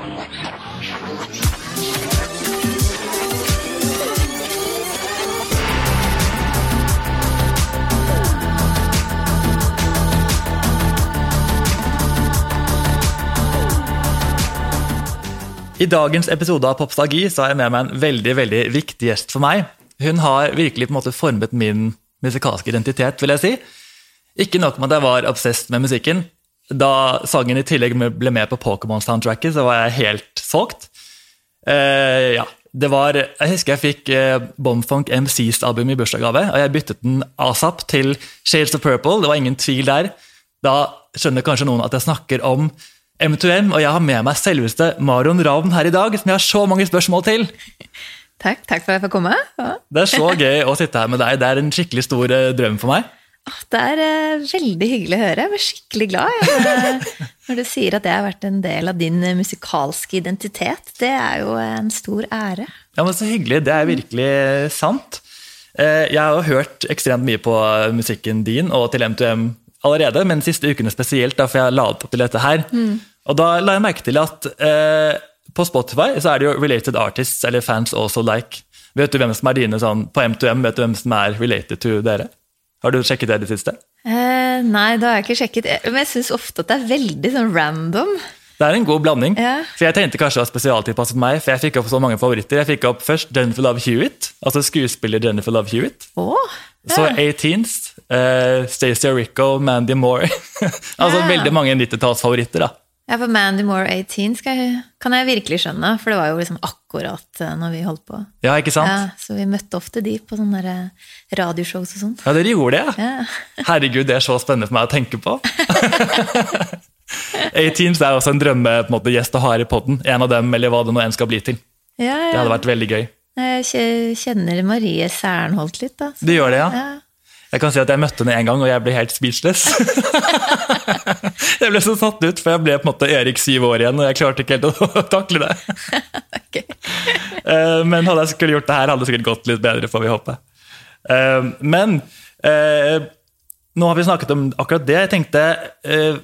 I dagens episode av Popstagi så har jeg med meg en veldig veldig viktig gjest for meg. Hun har virkelig på en måte formet min musikalske identitet, vil jeg si. Ikke nok med at jeg var obsessed med musikken. Da sangen i tillegg ble med på Pokémon-soundtracket, så var jeg helt solgt. Eh, ja, det var, Jeg husker jeg fikk eh, Bombfunk MCs album i bursdagsgave, og jeg byttet den asap til Shades of Purple. Det var ingen tvil der. Da skjønner kanskje noen at jeg snakker om M2M, og jeg har med meg selveste Marion Ravn her i dag, som jeg har så mange spørsmål til. Takk, takk for at jeg får komme. Ja. Det er så gøy å sitte her med deg. Det er en skikkelig stor uh, drøm for meg. Det er uh, veldig hyggelig å høre. Jeg blir skikkelig glad når du sier at jeg har vært en del av din uh, musikalske identitet. Det er jo en stor ære. Ja, men Så hyggelig. Det er virkelig sant. Jeg har hørt ekstremt mye på musikken din og til M2M allerede, men de siste ukene spesielt, da, for jeg la opp til dette her. Mm. Og da la jeg merke til at eh, på Spotify så er det jo related artists, eller fans also like. Vet du hvem som er dine sånn, På M2M, vet du hvem som er related to dere? Har du sjekket det i det siste? Eh, nei, det har jeg ikke sjekket. Men jeg syns ofte at det er veldig sånn random. Det er en god blanding. Ja. For Jeg tenkte kanskje det var spesialtilpasset meg, for jeg fikk opp så mange favoritter. Jeg fikk opp først Jennifer Love Hewitt, altså skuespiller Jennifer Love Hewitt. Oh, ja. Så 18s, uh, Stacey Arrico, Mandy Moore. altså ja. veldig mange 90-tallsfavoritter. da. Ja, for Mandy Moore 18 jeg, kan jeg virkelig skjønne, for det var jo liksom akkurat eh, når vi holdt på. Ja, ikke sant? Ja, så vi møtte ofte de på sånne eh, radioshows og sånn. Ja, dere gjorde det, ja. Herregud, det er så spennende for meg å tenke på. 18s er også en drømmegjest å ha i poden. En av dem, eller hva det nå enn skal bli til. Ja, ja. Det hadde vært veldig gøy. Jeg kjenner Marie Sernholt litt, da. Så. Du gjør det, ja? ja. Jeg kan si at jeg møtte henne en gang, og jeg ble helt speechless. jeg ble så satt ut, for jeg ble på en måte Erik syv år igjen, og jeg klarte ikke helt å takle det. okay. Eh, men hadde jeg skulle gjort det her, hadde det sikkert gått litt bedre, får vi håpe. Eh, men eh, nå har vi snakket om akkurat det. Jeg tenkte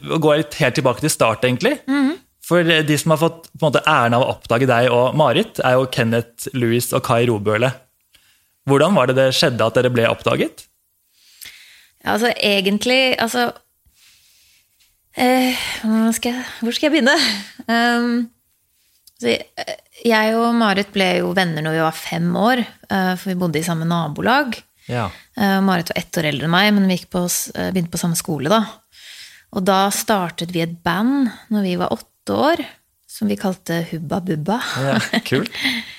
å gå helt tilbake til start, egentlig. Mm -hmm. For de som har fått måte, æren av å oppdage deg og Marit, er jo Kenneth Louis og Kai Robøle. Hvordan var det det skjedde at dere ble oppdaget? Altså, egentlig Altså eh, skal jeg, Hvor skal jeg begynne? Um, jeg og Marit ble jo venner når vi var fem år, uh, for vi bodde i samme nabolag. Ja. Uh, Marit var ett år eldre enn meg, men vi på, begynte på samme skole da. Og da startet vi et band når vi var åtte år, som vi kalte Hubba Bubba. Ja, kult.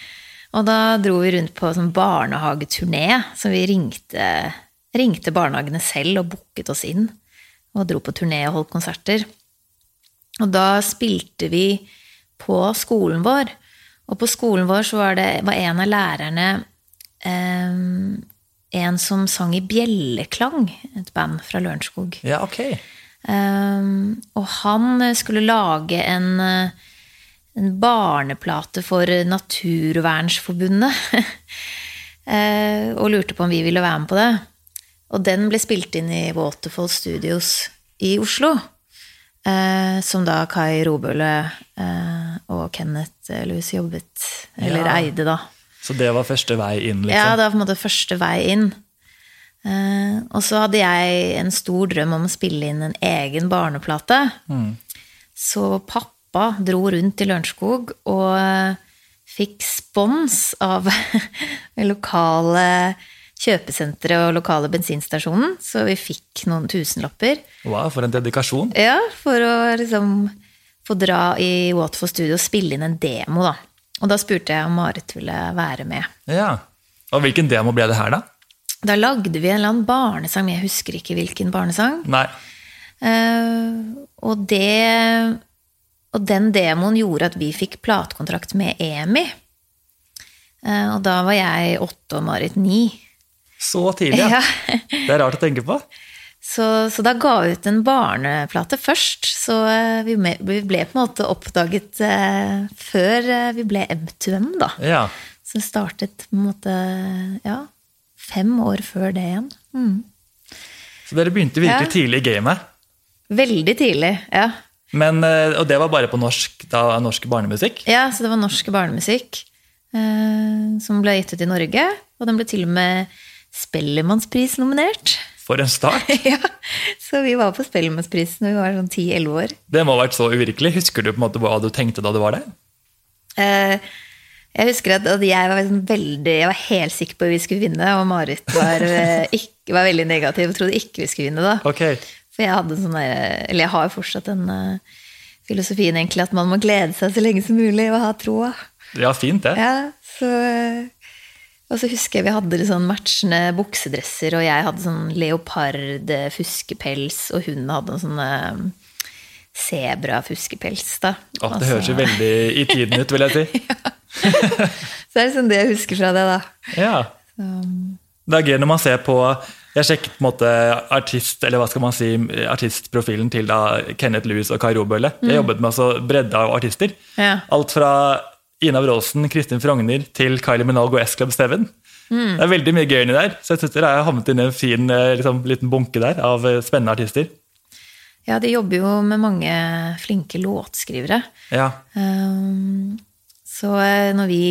og da dro vi rundt på sånn barnehageturné, så vi ringte ringte barnehagene selv og booket oss inn. Og dro på turné og holdt konserter. Og da spilte vi på skolen vår. Og på skolen vår så var det var en av lærerne eh, en som sang i Bjelleklang, et band fra Lørenskog. Ja, ok. Um, og han skulle lage en, en barneplate for Naturvernsforbundet. uh, og lurte på om vi ville være med på det. Og den ble spilt inn i Waterfall Studios i Oslo. Eh, som da Kai Robøle eh, og Kenneth Louis jobbet, eller ja. eide, da. Så det var første vei inn? liksom? Ja, det var på en måte første vei inn. Eh, og så hadde jeg en stor drøm om å spille inn en egen barneplate. Mm. Så pappa dro rundt i Lørenskog og eh, fikk spons av lokale kjøpesenteret og lokale bensinstasjonen, så vi fikk noen tusenlapper. Wow, For en dedikasjon. Ja, for å liksom få dra i Waterfall Studio og spille inn en demo, da. Og da spurte jeg om Marit ville være med. Ja, Og hvilken demo ble det her, da? Da lagde vi en eller annen barnesang, men jeg husker ikke hvilken barnesang. Nei. Uh, og det Og den demoen gjorde at vi fikk platekontrakt med EMI. Uh, og da var jeg åtte og Marit ni. Så tidlig, ja. Det er rart å tenke på. Så, så, da ga vi ut en barneplate først. Så vi vi, vi ble på en måte oppdaget eh, før eh, vi ble M2M, da. Ja. Så startet på en måte ja, fem år før det igjen. Mm. Så dere begynte virkelig ja. tidlig i gamet? Veldig tidlig, ja. Men, eh, og det var bare på norsk, da, norsk barnemusikk? Ja, så det var norsk barnemusikk eh, som ble gitt ut i Norge. Og den ble til og med Spellemannspris-nominert. For en start! ja, Så vi var på Spellemannspris når vi var sånn 10-11 år. Det må ha vært så uvirkelig. Husker du på en måte hva du tenkte da du var der? Eh, jeg husker at, at jeg var liksom veldig, jeg var helt sikker på at vi skulle vinne, og Marit var, eh, ikke, var veldig negativ og trodde ikke vi skulle vinne. da. Okay. For jeg hadde sånn eller jeg har jo fortsatt den uh, filosofien egentlig at man må glede seg så lenge som mulig og ha troa. Ja, fint det. Ja, så, eh, og så husker jeg vi hadde litt sånn matchende buksedresser, og jeg hadde sånn leopard eh, fuskepels, og hun hadde en sånn eh, sebra-fuskepels. da. Å, det høres jo så- veldig i tiden ut, vil jeg si. Så er det sånn det jeg husker fra det, da. Ja. Det er gøy når man ser på Jeg sjekket på en måte artist, eller hva skal man si, artistprofilen til da Kenneth Lewis og Kai Robølle. Jeg jobbet med altså bredde av artister. Ja. Alt fra Ina Wroldsen, Kristin Frogner til Kylie Minogue og S-Club 7. Det er veldig mye gøy inni der. Så jeg synes dere har havnet inn i en fin eh, liksom, liten bunke der av eh, spennende artister. Ja, de jobber jo med mange flinke låtskrivere. Ja. Um, så eh, når vi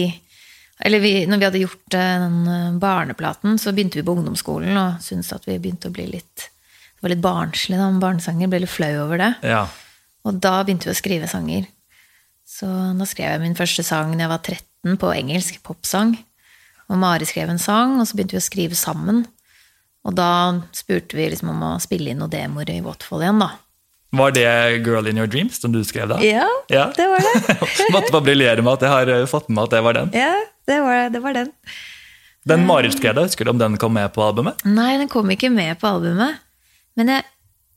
eller vi, når vi hadde gjort den barneplaten, så begynte vi på ungdomsskolen og syntes at vi begynte å bli litt Det var litt barnslig da, med barnesanger. Ble litt flau over det. ja. Og da begynte vi å skrive sanger. Så da skrev jeg min første sang da jeg var 13, på engelsk popsang. Og Mari skrev en sang, og så begynte vi å skrive sammen. Og da spurte vi liksom om å spille inn noen demoer i Waterfall igjen, da. Var det 'Girl in Your Dreams' som du skrev da? Ja, Ja. det var det. Måtte bare briljere med at jeg har eh, fått med meg at det var den. Ja, det var, det var den. Den Marit skrev da, husker du om den kom med på albumet? Nei, den kom ikke med på albumet. Men jeg,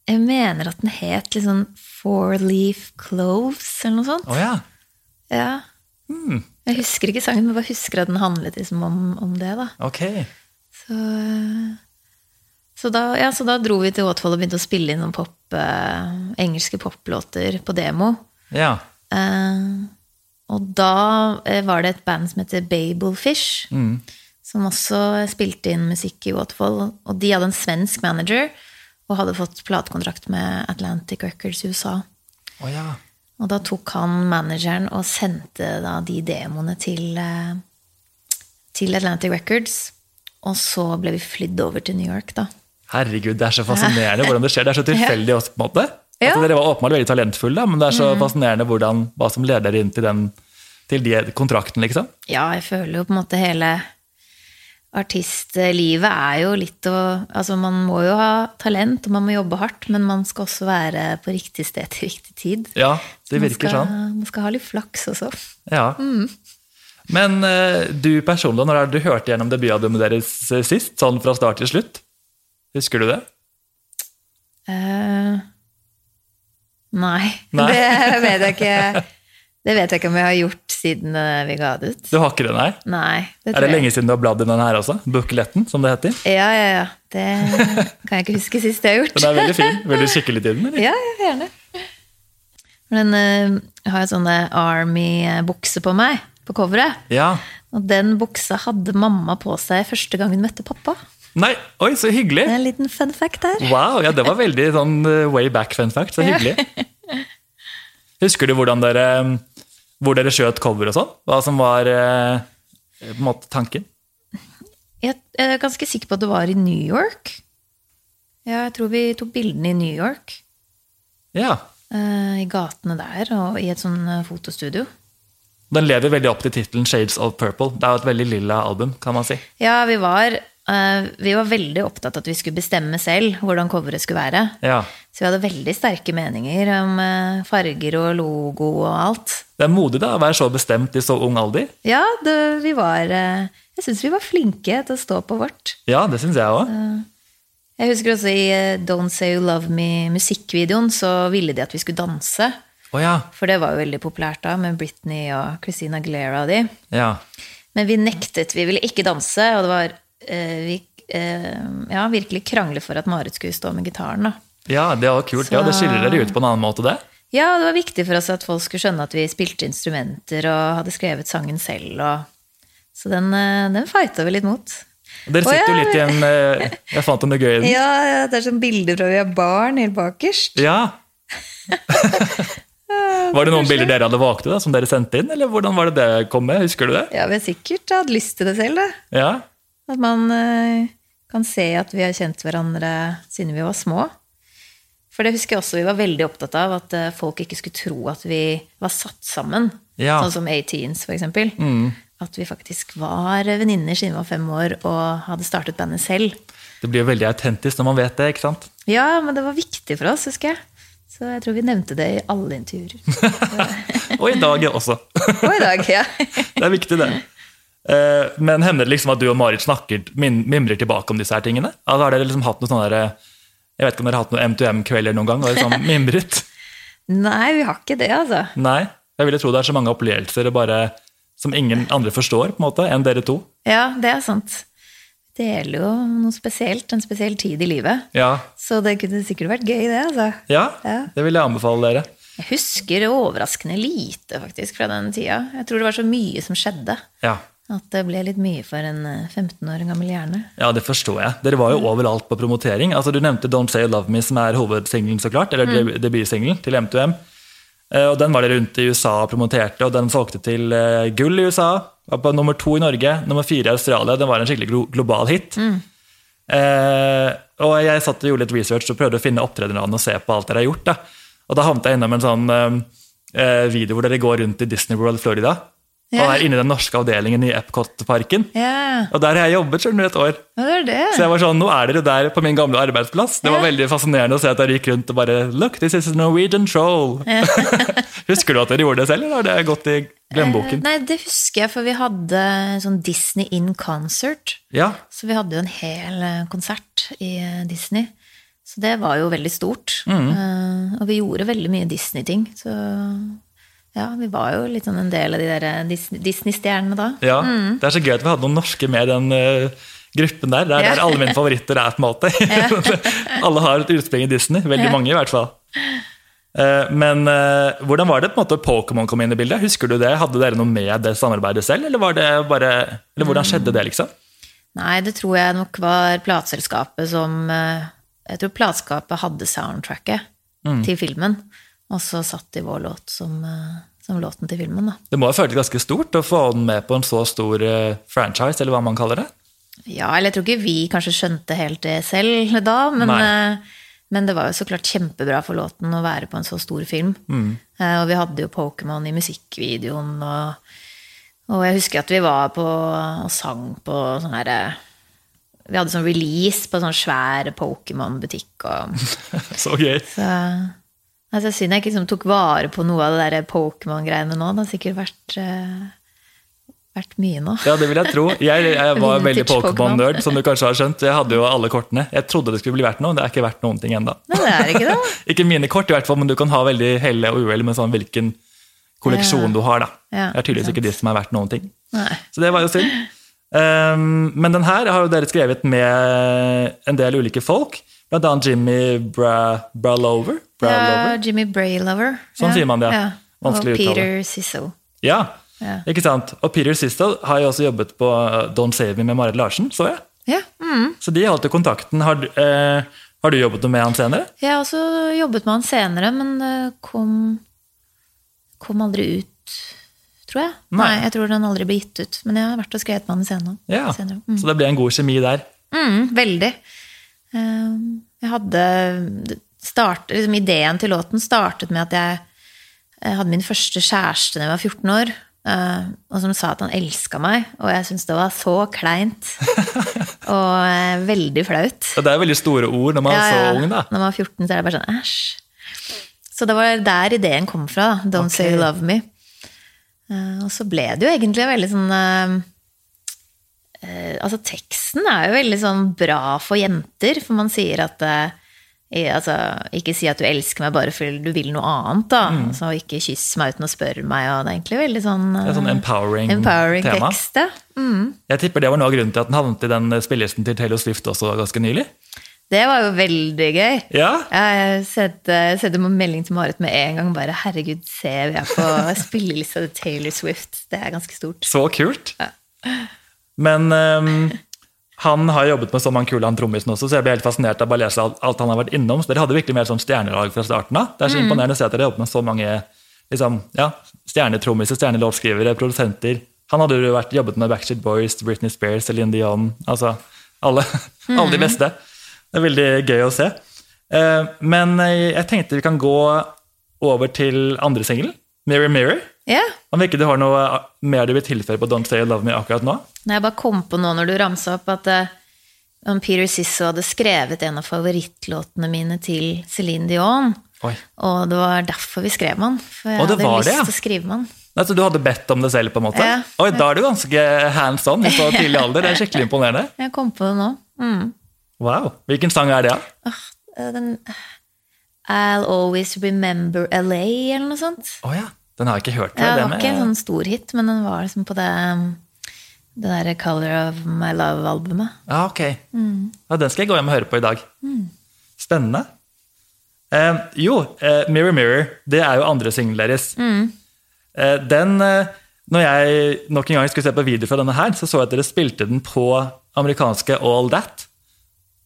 jeg mener at den het litt sånn Four Leaf Cloves, eller noe sånt. Oh, ja. Ja. Mm. Jeg husker ikke sangen, men bare husker at den handlet liksom om, om det. da. ok. Så, så, da, ja, så da dro vi til Waterfall og begynte å spille inn noen pop, eh, engelske poplåter på demo. Ja. Eh, og da eh, var det et band som heter Babelfish, Mm. som også spilte inn musikk i Waterfall. Og de hadde en svensk manager og hadde fått platekontrakt med Atlantic Records i USA. Oh, ja. Og da tok han manageren og sendte da de demoene til, eh, til Atlantic Records. Og så ble vi flydd over til New York, da. Herregud, det er så fascinerende hvordan det skjer. Det er så tilfeldig også, på en måte. Ja. Altså, dere var åpenbart veldig talentfulle, men det er så fascinerende hvordan, hva som leder inn til, den, til de kontrakten, liksom. Ja, jeg føler jo på en måte hele artistlivet er jo litt å Altså, man må jo ha talent, og man må jobbe hardt, men man skal også være på riktig sted til riktig tid. Ja, det Man virker skal, sånn. Man skal ha litt flaks også. Ja. Men eh, du personlig, når har du hørt gjennom debutalbumet deres eh, sist? Sånn fra start til slutt? Husker du det? Uh, nei, Nei. det vet jeg ikke. Det vet jeg ikke om jeg har gjort siden eh, vi ga det ut. Du har ikke det, nei? Nei, det Er det lenge siden du har bladd i den her også? Bukletten, som det heter? Ja, ja, ja. Det kan jeg ikke huske sist jeg har gjort. Den er veldig fin. Vil du kikke litt i den? eller? Ja, ja, gjerne. Men eh, jeg har jo sånne Army-bukser på meg, på coveret. Ja. Og den buksa hadde mamma på seg første gang hun møtte pappa. Nei, oi, så hyggelig! Det er en liten fun fact der. Wow, ja, det var veldig sånn eh, way back fun fact. Så hyggelig. Husker du hvordan dere, hvor dere skjøt cover og sånn? Hva som var eh, på en måte tanken? Jeg er ganske sikker på at det var i New York. Ja, jeg tror vi tok bildene i New York. Ja. eh, I gatene der, og i et sånn eh, fotostudio. Den lever veldig opp til tittelen 'Shades of Purple'. Det er jo et veldig lilla album, kan man si. Ja, vi var, vi var veldig opptatt av at vi skulle bestemme selv hvordan coveret skulle være. Ja. Så vi hadde veldig sterke meninger om eh, farger og logo og alt. Det er modig da, å være så bestemt i så ung alder. Ja, det, vi var eh, Jeg syns vi var flinke til å stå på vårt. Ja, det syns jeg òg. Jeg husker også i eh, Don't Say You Love Me-musikkvideoen så ville de at vi skulle danse. Oh, ja. For det var jo veldig populært da, med Britney og Christina Glera og de. ja. Men vi nektet, vi ville ikke danse, og det var eh, Vi eh, ja, virkelig krangle for at Marit skulle stå med gitaren, da. Ja, det var kult. Ja, Det skiller dere ut på en annen måte, det. Ja, det var viktig for oss at folk skulle skjønne at vi spilte instrumenter og hadde skrevet sangen selv. Og... Så den, eh, den fighta vi litt mot. Dere sitter jo ja. litt i en eh, Jeg fant noe gøy i den. Ja, ja, det er sånn bilder fra vi er barn helt bakerst. Ja. Var det noen bilder dere hadde valgt da, som dere sendte inn, eller hvordan var det det kom med? Husker du det? Ja, vi har sikkert hatt lyst til det selv, det. Ja, At man eh, kan se at vi har kjent hverandre siden vi var små. For det husker jeg også vi var veldig opptatt av, at eh, folk ikke skulle tro at vi var satt sammen. Ja. Sånn som A-Teens, for eksempel. Mm. At vi faktisk var venninner siden vi var fem år og hadde startet bandet selv. Det blir jo veldig autentisk når man vet det, ikke sant? Ja, men det var viktig for oss, husker jeg. Så jeg tror vi nevnte det i alle intervjuer. Og i dag også. Og i dag, ja. Det er viktig, det. Eh, Men hender det liksom at du og Marit snakker, mimrer tilbake om disse her tingene? Altså, har dere liksom hatt noe sånne der, Jeg vet ikke om dere har hatt noen M2M-kvelder noen gang? Og liksom mimret? Nei, vi har ikke det, altså. Nei? Jeg ville tro det er så mange opplevelser bare, som ingen andre forstår, på en måte, enn dere to. Ja, det er sant. Det gjelder jo noe spesielt, en spesiell tid i livet. Ja, Så det kunne sikkert vært gøy, det, altså. ja Ja. det vil jeg anbefale dere. Jeg husker overraskende lite, faktisk, fra den tida. Jeg tror det var så mye som skjedde. Ja. At det ble litt mye for en eh, 15 år gammel hjerne. Ja, det forstår jeg. Dere var jo overalt på promotering. Altså, Du nevnte Don't Say You Love Me, som er hovedsingelen, så klart, eller mm. debutsingelen til M2M. Eh, Og Den var dere rundt i USA og promoterte, og den solgte til eh, gull i USA. Var på nummer to i Norge, nummer fire i Australia. Den var en skikkelig global hit. Eh, og jeg satt og gjorde litt research og prøvde å finne opptredernavn og se på alt dere har gjort. Da. Og da havnet jeg innom en sånn eh, video hvor dere går rundt i Disney World Florida. Ja. Og er inne i den norske avdelingen i Epcot-parken. Ja, Og der har jeg jobbet skjønner et år. ja det det. Så jeg var sånn, nå er dere der på min gamle arbeidsplass. Det var veldig fascinerende å se at dere gikk rundt og bare Look, this is a Norwegian troll. Husker du at dere gjorde det selv, eller har det gått i glemmeboken? Eh, Nei, det husker jeg, for vi hadde sånn Disney in concert. Ja, Så vi hadde jo en hel eh, konsert i eh, Disney. Så det var jo veldig stort. Mm. Uh, og vi gjorde veldig mye Disney-ting. Så ja, vi var jo litt sånn en del av de der eh, Disney-stjernene da. ja. Det er så gøy at vi hadde noen norske med i den uh, gruppen der. Det er Ja. der alle mine favoritter er, på en måte. alle har et utspring i Disney. Veldig mange, i hvert fall. Uh, Men uh, hvordan var det på en måte Pokémon kom inn i bildet? Husker du det? Hadde dere noe med det samarbeidet selv, eller, var det bare, eller hvordan skjedde det, liksom? Nei, det tror jeg nok var plateselskapet som Jeg tror plateselskapet hadde soundtracket Mm. til filmen, og så satt de vår låt som, eh, som låten til filmen, da. Det må ha føltes ganske stort å få den med på en så stor eh, franchise, eller hva man kaller det? Ja, eller jeg tror ikke vi kanskje skjønte helt det selv da, men, eh, men det var jo så klart kjempebra for låten å være på en så stor film. Mm. Og vi hadde jo Pokémon i musikkvideoen, og, og jeg husker at vi var på og sang på sånn herre Vi hadde sånn release på sånn svær Pokémon-butikk Så gøy. Så altså, synd jeg ikke liksom tok vare på noe av det der Pokémon-greiene nå. Det har sikkert vært, uh, vært mye nå. Ja, det vil jeg tro. Jeg, jeg var veldig Pokémon-nerd, som du kanskje har skjønt. Jeg hadde jo alle kortene. Jeg trodde det skulle bli verdt noe, det er ikke verdt noen ting ennå. Ikke det. Ikke mine kort, i hvert fall, men du kan ha veldig helle og uhell med sånn hvilken kolleksjon Ja. du har. da. Ja, det er tydeligvis ikke de som er verdt noen ting. Nei. Så det var jo synd. Um, men den her har jo dere skrevet med en del ulike folk. Blant annet Jimmy Bra Bralover. Ja, Bralover. Jimmy Braylover. Sånn ja. sier man det. Ja. Og Vanskelig uttale. Peter Sisso. Ja, Ja. ikke sant? Og Peter Sissel har jo også jobbet på uh, Don't Save Me med Marit Larsen, så jeg. Ja. Mm. Så de har jo kontakten. Har, du- eh, har du jobbet noe med han senere? Jeg har også jobbet med han senere, men kom, kom aldri ut, tror jeg. Nei. Nei. jeg tror den aldri ble gitt ut. Men jeg har vært og skrevet med han senere. Ja, senere. Mm. Så det ble en god kjemi der. Mm, veldig. Eh, Jeg hadde start, liksom Ideen til låten startet med at jeg, jeg hadde min første kjæreste da jeg var 14 år. eh, Og som sa at han elska meg, og jeg syntes det var så kleint. og eh, veldig flaut. Ja, det er veldig store ord når man er så ung, da. Når man var 14, så er det bare sånn æsj. Så det var der ideen kom fra. da. Don't okay. say you love me. Eh, og så ble det jo egentlig veldig sånn eh, eh, Altså, teksten er jo veldig sånn bra for jenter, for man sier at eh, altså, ikke si at du elsker meg bare fordi du vil noe annet, da. Altså, ikke kyss meg uten å spørre meg, og det er egentlig veldig sånn, Mm. Sånn eh, empowering, empowering tekst. Ja. Mm. Jeg tipper det var noe av grunnen til at den havnet i den spillelisten til Taylor Swift også ganske nylig. Det var jo veldig gøy. Ja, Jeg sendte, sendte melding til Marit med en gang. bare, Herregud, se, vi er på spillelista til Taylor Swift. Det er ganske stort. så kult. Men um, han har jobbet med så mange kule, han trommisen også, så jeg ble helt fascinert av å lese alt, alt han har vært innom. Så dere hadde virkelig mer sånn stjernelag fra starten av. Det er så imponerende å se at dere jobbet med så mange liksom, ja, stjernetrommiser, stjernelåtskrivere, produsenter. Han hadde jo vært, jobbet med Backstreet Boys, Britney Spears, Celine Dion altså alle, alle de beste. Det er veldig gøy å se. Eh, men eh, jeg tenkte vi kan gå over til andre singelen, Mirror Mirror. Ja. Om ikke du har noe mer du vil tilføye på Don't Say You Love Me akkurat nå? Nei, Jeg bare kom på nå når du ramsa opp at eh, om Peter Sisso hadde skrevet en av favorittlåtene mine til Celine Dion. Oi. Og det var derfor vi skrev den. For jeg hadde lyst det, ja. til å skrive den. Altså, du hadde bedt om det selv, på en måte? Ja. Oi, Da er du ganske hands on i så tidlig alder. Det er skikkelig imponerende. Jeg kom på det nå. Mm. Wow. Hvilken sang er det, da? Åh, eh, den I'll Always Remember LA, eller noe sånt. Oh, ja. Den har jeg ikke hørt. Ja, det var ikke en sånn stor hit, men den var liksom på det det derre Color of My Love-albumet. Ja, ok. Ja, den skal jeg gå hjem og høre på i dag. Spennende. Eh, jo, eh, Mirror Mirror, det er jo andre singelen deres. Eh, den, eh, når jeg nok en gang skulle se på video fra denne her, så så jeg at dere spilte den på amerikanske All That.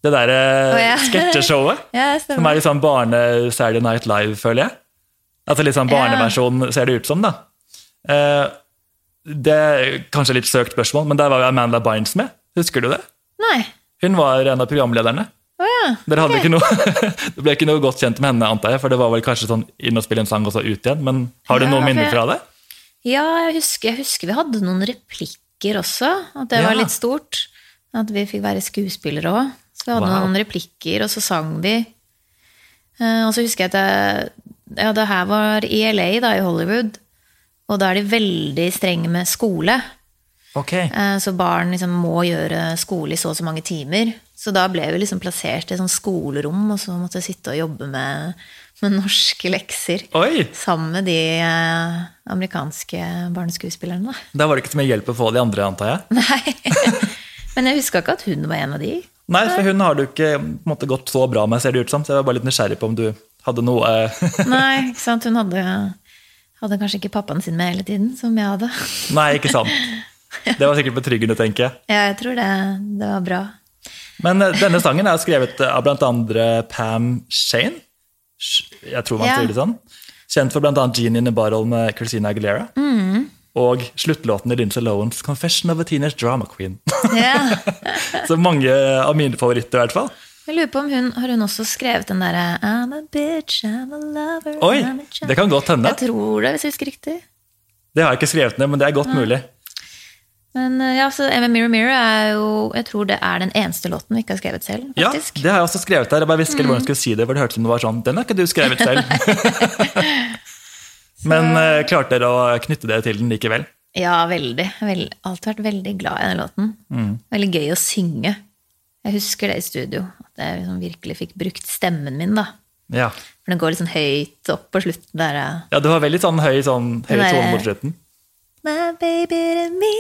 Det derre oh, ja. sketsjeshowet. Ja, Som er litt sånn barne-Saturday Night Live, føler jeg. Altså litt sånn Ja. barneversjon, ser det ut som, da. Eh, det er kanskje litt søkt spørsmål, men der var jo Amanda Bynes med. Husker du det? Nei. Hun var en av programlederne. Å ja. Dere hadde okay. ikke noe, det ble ikke noe godt kjent med henne, antar jeg, for det var vel kanskje sånn inn og spille en sang og så ut igjen. Men har du Ja, noen minner fra det? Ja, jeg husker, jeg husker vi hadde noen replikker også. At det var litt stort. At vi fikk være skuespillere òg. Så vi hadde Wow. noen replikker, og så sang vi. Eh, og så husker jeg at det, ja, det her var i LA, da, i Hollywood. Og da er de veldig strenge med skole. Ok. Eh, Så barn liksom må gjøre skole i så og så mange timer. Så da ble vi liksom plassert i et sånt skolerom, og så måtte jeg sitte og jobbe med, med norske lekser. Oi! Sammen med de eh, amerikanske barneskuespillerne, da. Var det ikke så mye hjelp å få de andre, antar jeg. Nei. Men jeg huska ikke at hun var en av de. Nei, for hun har du ikke måte, gått så bra med, ser det ut som. Så jeg var bare litt nysgjerrig på om du hadde noe eh, Nei, ikke sant. Hun hadde, hadde kanskje ikke pappaen sin med hele tiden, som jeg hadde. Nei, ikke sant. Det var sikkert betryggende, tenker jeg. Ja, jeg tror det, det var bra. Men eh, denne sangen er skrevet av andre Pam Shane. Jeg tror man Ja. sier det sånn. Kjent for annet Genie in a Bottle med Christina Aguilera. Mm. Og sluttlåten i Lindsay Lowens 'Confession of a Teenage Drama Queen'. Yeah. Så mange av mine favoritter, i hvert fall. Jeg lurer på om hun har hun også skrevet den derre I'm a bitch, I'm a lover Oi, I'm a child». det kan godt hende. Jeg tror det, hvis jeg husker riktig. Det har jeg ikke skrevet ned, men det er godt mulig. Men eh, ja, så Emma Mirror Mirror er jo Jeg tror det er den eneste låten vi ikke har skrevet selv, faktisk. Ja, det har jeg også skrevet der. Jeg bare visste ikke hvordan jeg skulle si det, for det hørtes ut som det var sånn Den har ikke du skrevet selv. Men uh, klarte dere å knytte dere til den likevel? Ja, veldig. Vel, alltid vært veldig glad i den låten. Mm. Veldig gøy å synge. Jeg husker det i studio. At jeg liksom virkelig fikk brukt stemmen min, da. Ja. For den går litt sånn høyt opp på slutten der. ja. du har veldig sånn høy, sånn, høy der- tone mot slutten. My baby to me.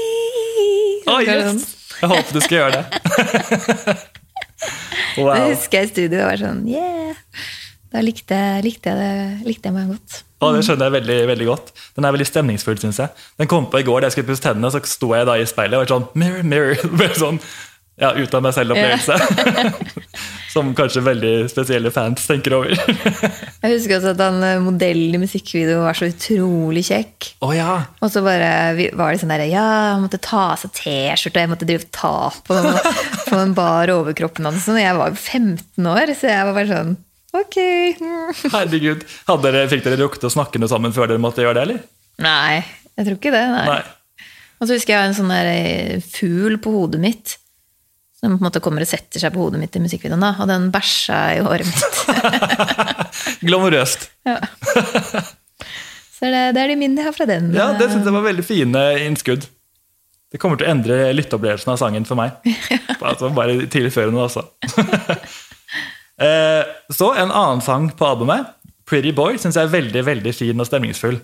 Å, Så yes! Jeg håper du skal gjøre det. Det husker jeg i studio. Det var sånn, yeah. Da likte, likte, jeg det, likte jeg meg godt. Og det skjønner jeg veldig veldig godt. Den er veldig stemningsfull, syns jeg. Den kom på i går da jeg skulle pusse tennene, så sto jeg da i speilet og var sånn Mirror, mirror. Sånn ja, ut av meg selv-opplevelse. Som kanskje veldig spesielle fans tenker over. Jeg husker også at han eh, modellen i musikkvideoen var så utrolig kjekk. Å ja. Og så bare var det sånn der, ja, han måtte ta av seg T-skjorta, jeg måtte drive ta på på den bar overkroppen hans. Og jeg var jo 15 år, så jeg var bare sånn Ok. Herregud. Dere, fikk dere rukket å snakke noe sammen før dere måtte gjøre det, eller? Nei, jeg tror ikke det. Nei. Nei. Og så husker jeg en sånn der eh, fugl på hodet mitt. Som på en måte kommer og setter seg på hodet mitt i musikkvideoen. da, Og den bæsja i håret mitt. Glamorøst. ja. Så det, det er de minnene jeg har fra den. Ja, det synes jeg var veldig fine innskudd. Det kommer til å endre lytteopplevelsen av sangen for meg. Altså, bare tilførende altså. Eh, Så en annen sang på albumet, 'Pretty Boy', syns jeg er veldig veldig fin og stemningsfull.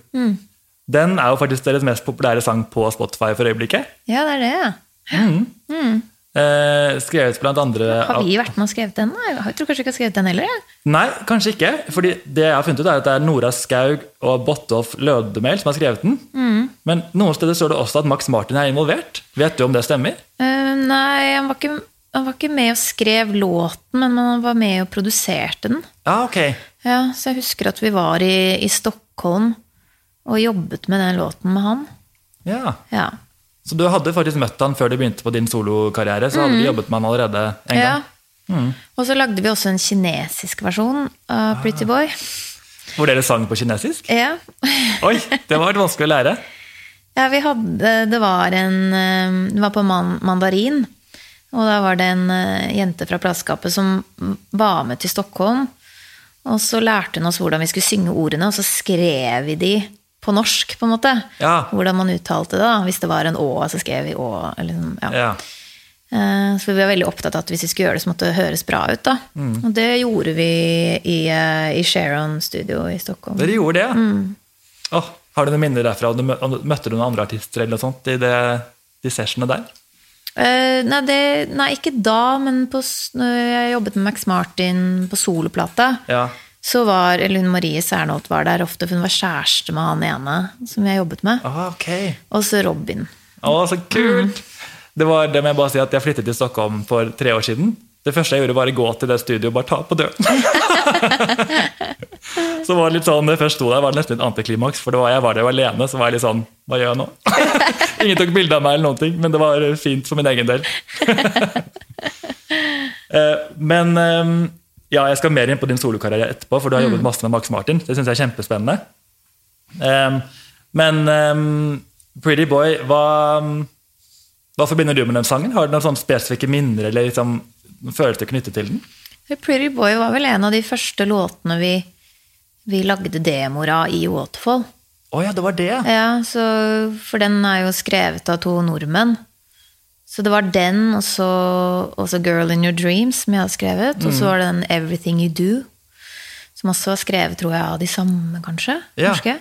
Den er jo faktisk deres mest populære sang på Spotify for øyeblikket. Ja, det er det, ja. Eh, skrevet blant andre Har vi vært med og skrevet den? da? Jeg tror kanskje ikke har skrevet den heller. Ja. Nei, kanskje ikke. Fordi det jeg har funnet ut er at det er Nora Skaug og Botolf Lødemel som har skrevet den. Men noen steder står det også at Max Martin er involvert. Vet du om det stemmer? Eh, nei, han var, ikke, han var ikke med og skrev låten, men han var med og produserte den. Ja, ok. Ja, Så jeg husker at vi var i, i Stockholm og jobbet med den låten med han. Ja. Ja. Så du hadde faktisk møtt han før du begynte på din solokarriere? Så hadde du jobbet med han allerede en Mm. ja. gang? Og så lagde vi også en kinesisk versjon av Pretty Boy. Hvor dere sang på kinesisk? Ja. Oi, det var vanskelig å lære. Ja, vi hadde Det var en eh, Det var på man, mandarin. Og da var det en eh, jente fra plateskapet som var med til Stockholm. Og så lærte hun oss hvordan vi skulle synge ordene, og så skrev vi de på norsk, på en måte. Ja. Hvordan man uttalte det. da. Hvis det var en å, så skrev vi å. Eller, sånn, ja. Ja. Eh, Så vi var veldig opptatt av at hvis vi skulle gjøre det, så måtte det høres bra ut. da. Mm. Og det gjorde vi i, eh, i Sharon Studio i Stockholm. Dere gjorde det. Mm. Oh, har du noen minner derfra? Møtte du noen andre artister eller noe sånt i det, de sessionene der? Uh, nei, det, nei, ikke da, men på, når jeg jobbet med Max Martin på soloplata, Ja. Så var eller hun Marie Sernholt var der ofte, for hun var kjæreste med han ene som jeg jobbet med. Ah, ok. Og så Robin. Å, så kult! Det var det med bare si at jeg flyttet til Stockholm for tre år siden. Det første jeg gjorde, var å gå til det studioet og bare ta på døren. så var det litt sånn, det først sto der, var det nesten et antiklimaks. For det var, jeg var der jo alene, så var jeg litt sånn Hva gjør jeg nå? Ingen tok bilde av meg, eller noen ting, men det var fint for min egen del. Eh, men eh, ja, jeg skal mer inn på din solokarriere etterpå, for du har jobbet masse med Max Martin. Det syns jeg er kjempespennende. Um, men um, Pretty Boy, hva hva forbinder du med den sangen? Har du noen sånne spesifikke minner eller liksom, følelser knyttet til den? Pretty Boy var vel en av de første låtene vi, vi lagde demoer av i Waterfall. Å ja, det var det. Ja, så, For den er jo skrevet av to nordmenn. Så det var den, og så også Girl in Your Dreams, som jeg hadde skrevet. Og så var det den Everything You Do, som også var skrevet, tror jeg, av de samme, kanskje. Ja. norske.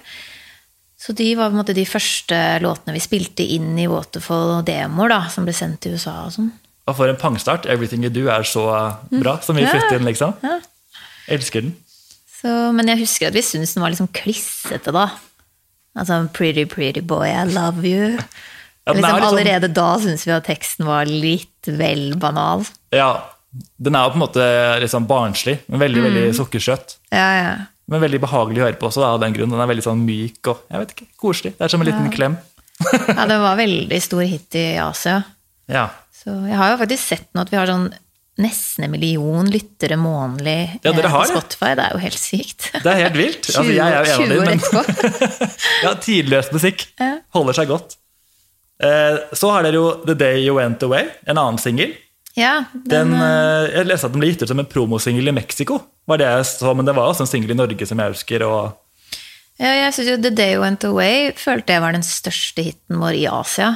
Så de var på en måte de første låtene vi spilte inn i Waterfall og demoer, da, som ble sendt til USA og sånn. Og for en pangstart. Everything You Do er så bra. Så mye Ja. flytt inn, liksom. Ja. Elsker den. Så, men jeg husker at vi syntes den var liksom klissete, da. Altså Pretty, pretty boy, I love you. Ja, liksom, sånn- allerede da syns vi at teksten var litt vel banal. Ja, den er jo på en måte litt sånn barnslig, men veldig veldig sukkersøt. Ja, ja. Men veldig behagelig å høre på også, da, av den grunn. Den er veldig sånn myk og jeg vet ikke, koselig. Det er som en liten klem. ja, den var veldig stor hit i Asia. Ja. Så jeg har jo faktisk sett nå at vi har sånn nesten en million lyttere månedlig Ja, dere eh, har på det. Spotify. Det er jo helt sykt. Det er helt vilt. Altså, jeg er jo en av 20 dem, men ja, tidløs musikk. Holder seg godt. Eh, Så har dere jo The Day You Went Away, en annen singel. Ja, Den, den, eh, jeg leste at den ble gitt ut som en promosingel i Mexico, var det jeg så, men det var også en singel i Norge som jeg husker. Og, ja, jeg synes jo The Day You Went Away følte jeg var den største hiten vår i Asia.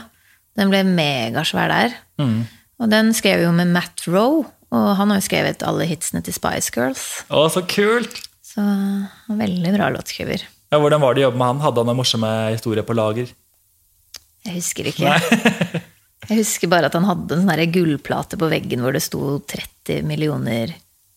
Den ble megasvær der. Mm. Og den skrev jo med Matt Rowe, og han har jo skrevet alle hitsene til Spice Girls. å, så kult! Så veldig bra låtskriver. Ja, hvordan var det å jobbe med han? Hadde han noen morsomme historier på lager? Jeg husker ikke. Jeg husker bare at han hadde en sånn gullplate på veggen hvor det sto 30 millioner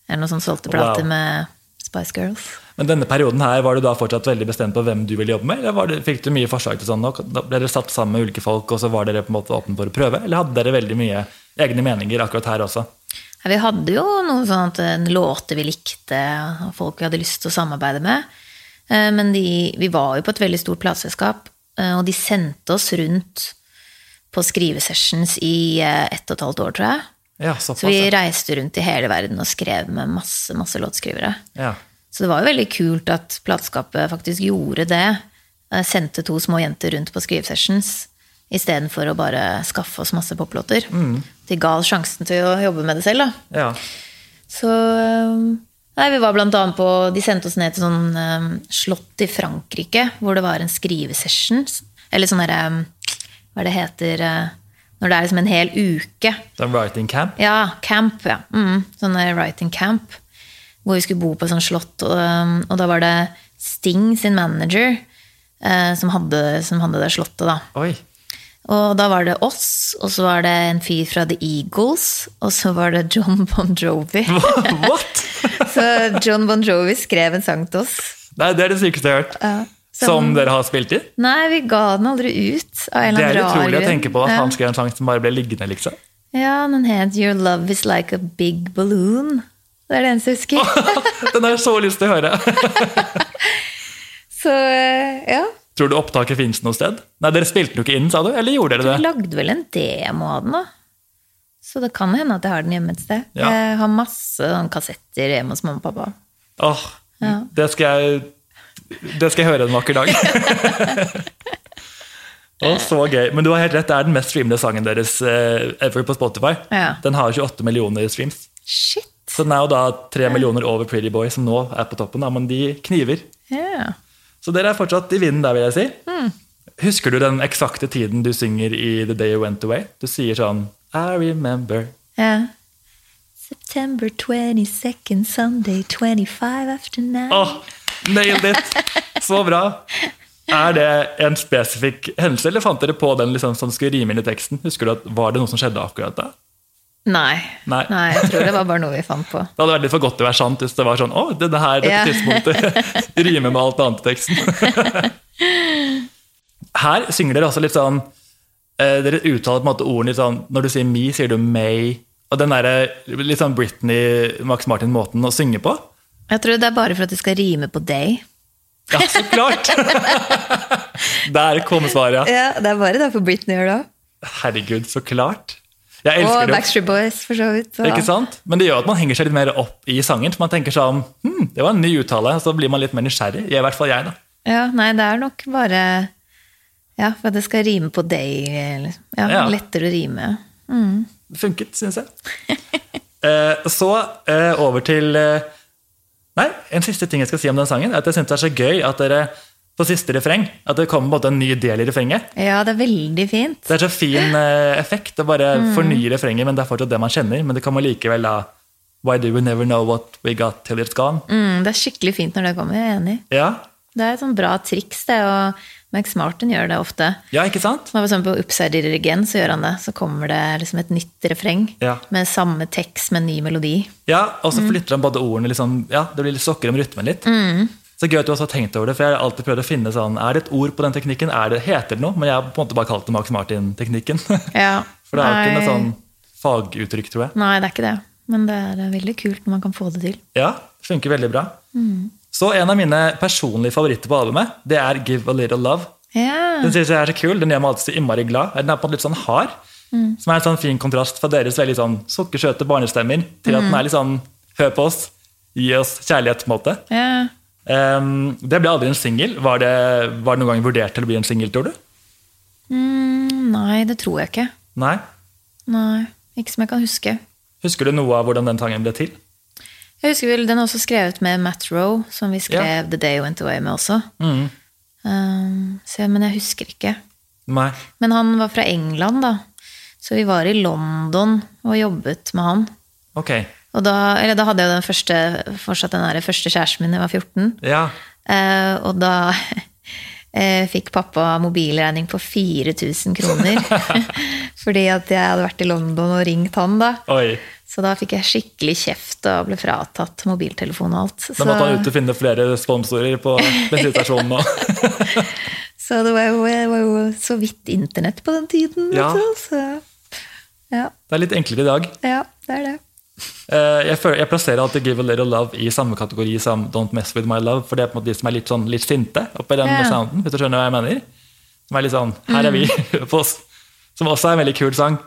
eller noe sånt solgte plater Wow. med Spice Girls. Men denne perioden her, var du da fortsatt veldig bestemt på hvem du ville jobbe med? Eller var det, fikk du mye forslag til sånn? Da ble dere satt sammen med ulike folk, og så var dere på en måte åpne for å prøve? Eller hadde dere veldig mye egne meninger akkurat her også? Ja, vi hadde jo noen sånn låter vi likte, og folk vi hadde lyst til å samarbeide med. Eh, Men de, vi var jo på et veldig stort plateselskap, og de sendte oss rundt på skrivesessions i eh, ett og et halvt år, tror jeg. Ja, så, Så vi reiste rundt i hele verden og skrev med masse, masse låtskrivere. Ja. Så det var jo veldig kult at plateskapet faktisk gjorde det. Eh, Sendte to små jenter rundt på skrivesessions istedenfor å bare skaffe oss masse poplåter. De ga oss sjansen til å jobbe med det selv, da. ja. Så eh, Nei, vi var blant annet på De sendte oss ned til sånn um, slott i Frankrike, hvor det var en skrivesession. Eller sånn derre Hva er det heter uh, Når det er liksom en hel uke. Sånn writing camp? Ja, camp, ja. Mm, sånn writing camp. Hvor vi skulle bo på et sånt slott. Og, um, og da var det Sting sin manager uh, som, hadde, som hadde det slottet, da. Oi. Og da var det oss, og så var det en fyr fra The Eagles, og så var det John Bon Jovi. What? Så John Bon Jovi skrev en sang til oss. Nei, det er det sykeste jeg har hørt. Ja, Som dere har spilt i? Nei, vi ga den aldri ut. Av en Det eller er annen rar utrolig å tenke på at ja. han skrev en sang som bare ble liggende, liksom. Ja, den het Your Love Is Like a Big Balloon. Det er det eneste jeg husker. Den har jeg så lyst til å høre. Så eh, ja. Tror du opptaket fins noe sted? Nei, Dere spilte jo ikke inn, sa du? Eller gjorde dere Vi Du lagde vel en demo av den, da. Så det kan hende at jeg har den hjemme et sted. Ja. Jeg har masse sånn kassetter hjemme hos mamma og pappa. Åh, Ja. det, skal jeg, det skal jeg høre en vakker dag. Å, så gøy. Men du har helt rett, det er den mest streamede sangen deres eh, ever på Spotify. Ja. Den har 28 millioner streams. Shit! Så den er jo da tre millioner over Pretty Boy, som nå er på toppen. Da, men de kniver. Ja. Så dere er fortsatt i vinden der, vil jeg si. Mm. Husker du den eksakte tiden du synger i The Day You Went Away? Du sier sånn I remember. ja. September 22nd, Sunday 25 after 9. Oh, nailed it! Så bra. Er det en spesifikk hendelse, eller fant dere på den liksom, som skulle rime inn i teksten? Husker du at, Var det noe som skjedde akkurat da? Nei. Nei. jeg tror det var bare noe vi fant på. Det hadde vært litt for godt til å være sant hvis det var sånn Å, denne her, dette Ja. tidspunktet rimer med alt annet i teksten. Her synger dere også litt sånn eh, Dere uttaler på en måte ordene litt sånn Når du sier me, sier du may. Og den derre litt sånn Britney, Max Martin-måten å synge på. Jeg tror det er bare for at det skal rime på day. Ja, så klart! Der kom svaret. Ja, det er bare derfor Britney gjør det òg. Herregud, så klart. Jeg Og elsker det. Backstreet Boys, for så vidt. så- Ikke sant? Men det gjør at man henger seg litt mer opp i sangen. For man tenker sånn hm, Det var en ny uttale. Og så blir man litt mer nysgjerrig. I hvert fall jeg, da. Ja, nei, det er nok bare Ja, for det skal rime på day. eller- Ja, Ja. lettere å rime. Det funket, syns jeg. Eh, så eh, over til eh, Nei, en siste ting jeg skal si om den sangen. er at Jeg synes det er så gøy at dere på siste refreng at det kommer en en ny del i refrenget. Ja, det er veldig fint. Det er så fin eh, effekt å bare fornye refrenget, men det er fortsatt det man kjenner. Men det kommer likevel da Why do we never know what we got till it's gone? Mm, det er skikkelig fint når det kommer, jeg er enig. Ja, Det er et sånn bra triks, det, og Max Martin gjør det ofte. ja ikke sant? Når eksempel på Upside Did It Again så gjør han det. Så kommer det liksom et nytt refreng Ja. med samme tekst med en ny melodi. Ja, Og så flytter han både ordene liksom, ja, det blir litt sokker om rytmen litt. Så gøy at du også har tenkt over det, for jeg har alltid prøvd å finne sånn, er det et ord på den teknikken, er det, heter det noe? Men jeg har på en måte bare kalt det Max Martin-teknikken. Ja. For det er jo ikke noe sånn faguttrykk, tror jeg. Nei, det er ikke det. Men det er veldig kult når man kan få det til. Ja, funker veldig bra. Så en av mine personlige favoritter på albumet, det er Give a Little Love. Yeah. Den synes jeg er så kul, den gjør meg alltid så innmari glad. Den er på en måte litt sånn hard, som er en sånn fin kontrast fra deres veldig sånn sukkersøte barnestemmer, til at den er litt sånn hør på oss, gi oss kjærlighet, på en måte. Yeah. Um, det ble aldri en singel. Var, det- var det noen gang vurdert til å bli en singel, tror du? Mm, nei, det tror jeg ikke. Nei. Nei, Ikke som jeg kan huske. Husker du noe av hvordan den sangen ble til? Jeg husker vel, Den er også skrevet med Matt Rowe, som vi skrev The Day Went Away med også. Mm. Um, så, men jeg husker ikke. Nei. Men han var fra England, da. Så vi var i London og jobbet med han. Ok. Og da, eller da hadde jeg jo den første, fortsatt den der første kjæresten min da jeg var 14. Ja. Uh, og da uh, fikk pappa mobilregning på 4000 kroner. Fordi at jeg hadde vært i London og ringt han, da. Oi. Så da fikk jeg skikkelig kjeft og ble fratatt mobiltelefon og alt. Da måtte han ut og finne flere sponsorer på bensinstasjonen. og- Så det var, jo, det var jo så vidt internett på den tiden. Ja. Så ja, Det er litt enklere i dag. ja, det er det. Eh, Jeg, føler, jeg plasserer alltid Give a Little Love i samme kategori som Don't Mess With My Love, for det er på en måte de som er litt, sånn, litt sinte oppi den yeah. sounden, hvis du skjønner hva jeg mener. Som er litt sånn Her er vi på oss. Som også er en veldig kul sang.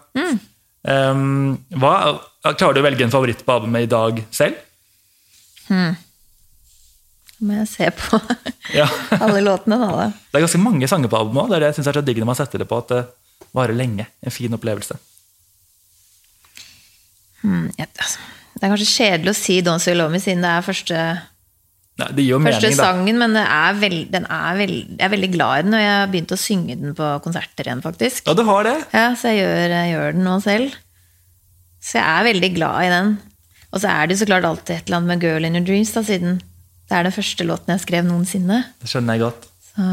Um, hva, klarer du å velge en favoritt på albumet i dag selv? må jeg se på Ja. alle låtene, da. Det er ganske mange sanger på albumet òg. Det er det jeg synes er så digg når man setter det på at det varer lenge. En fin opplevelse. Hmm. ja, altså, Det er kanskje kjedelig å si Don't Say Love Me siden det er første, Nei, det første mening, sangen, men det er veld, den er veld, jeg er veldig glad i den, og jeg har begynt å synge den på konserter igjen, faktisk. Ja, du har det. Ja, Så jeg gjør, jeg gjør den nå selv. Så jeg er veldig glad i den. Og så er det jo så klart alltid et eller annet med Girl in Your Dreams, da, siden det er den første låten jeg skrev noensinne. Det skjønner jeg godt. Så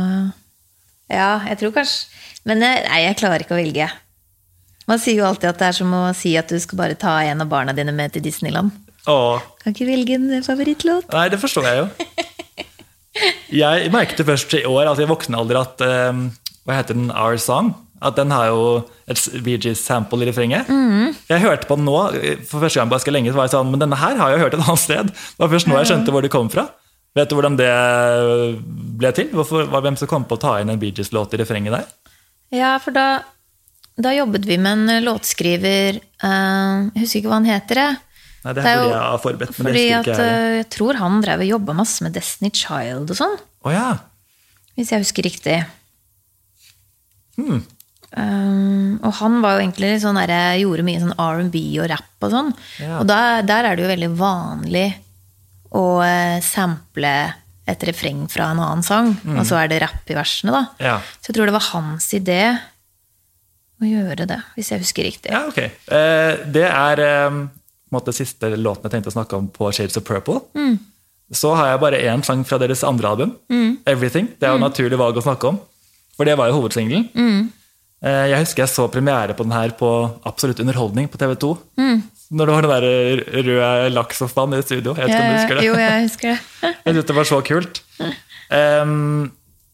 ja, jeg tror kanskje Men jeg, nei, jeg klarer ikke å velge. Man sier jo alltid at det er som å si at du skal bare ta en av barna dine med til Disneyland. Åh, Kan ikke velge en favorittlåt. Nei, det forstår jeg jo. Jeg merket først i år, altså i voksen alder, at um, Hva heter den? Our Song? At den har jo et Bee Gees-sample i refrenget. Jeg hørte på den nå, for første gang på ganske lenge, så var jeg sånn Men denne her har jeg hørt et annet sted. Det var først nå jeg skjønte hvor det kom fra. Vet du hvordan det ble til? Hvorfor, var Hvem som kom på å ta inn en Bee Gees-låt i refrenget der? Ja, for da, da jobbet vi med en låtskriver uh, Jeg husker ikke hva han heter, jeg. Nei, Det Det er jo jeg har forberedt, men det Fordi at jeg. eh, jeg tror han drev og jobba masse med Destiny Child og sånn. Oh, ja. Hvis jeg husker riktig. Hmm. Um, og han var jo egentlig litt sånn der, gjorde mye sånn R&B og rap og sånn. Ja. Og der, der er det jo veldig vanlig å eh, sample et refreng fra en annen sang, Mm. og så er det rapp i versene, da. Ja. Så jeg tror det var hans idé å gjøre det, hvis jeg husker riktig. ja, ok. Uh, det er um, måtte, siste låten jeg tenkte å snakke om på Shades of Purple. Mm. Så har jeg bare én sang fra deres andre album, 'Everything'. Det er Mm. jo naturlig valg å snakke om, for det var jo hovedsingelen. Eh, jeg husker jeg så premiere på den her på Absolutt underholdning på TV2. Mm. Når det var den der røde laks og spann i studio. Jeg vet ikke om du husker det? Eh, Jo, jeg husker det. Jeg synes det var så kult. Um,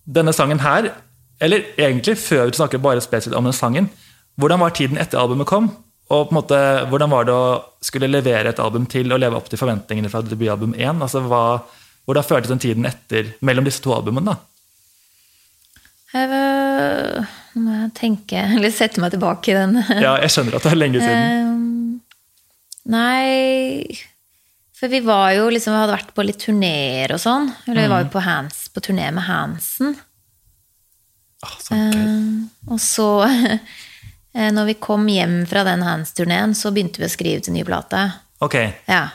denne sangen her, eller egentlig før vi snakker bare spesielt om den sangen, hvordan var tiden etter albumet kom? Og på en måte, hvordan var det å skulle levere et album til og leve opp til forventningene fra debutalbum 1? Altså, hva, hvordan føltes den tiden etter, mellom disse to albumene? da? Jeg Nå må jeg tenke, eller sette meg tilbake i den. Ja, jeg skjønner at det er lenge siden. Uh, nei For vi var jo liksom, vi hadde vært på litt turneer og sånn. Eller vi var jo på, hands, på turné med Hansen. Ah. Um, og så, eh, når vi kom hjem fra den Hands-turneen, så begynte vi å skrive til ny plate. Okay. Ja.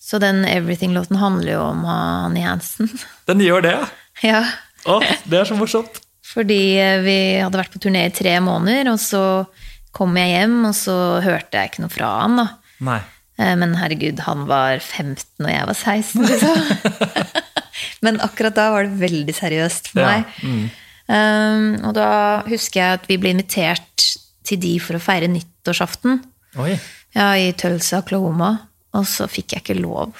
Så den Everything-låten handler jo om han i Hansen. den gjør det, ja. ja. Å, det er så morsomt. Fordi eh, vi hadde vært på turné i tre måneder, og så kom jeg hjem, og så hørte jeg ikke noe fra han. da. Nei. Eh, Men herregud, han var 15 og jeg var 16, liksom. Men akkurat da var det veldig seriøst for Ja, meg. Um, og da husker jeg at vi ble invitert til de for å feire nyttårsaften. Oi. Ja, i Tulsa, Oklahoma. Og så fikk jeg ikke lov.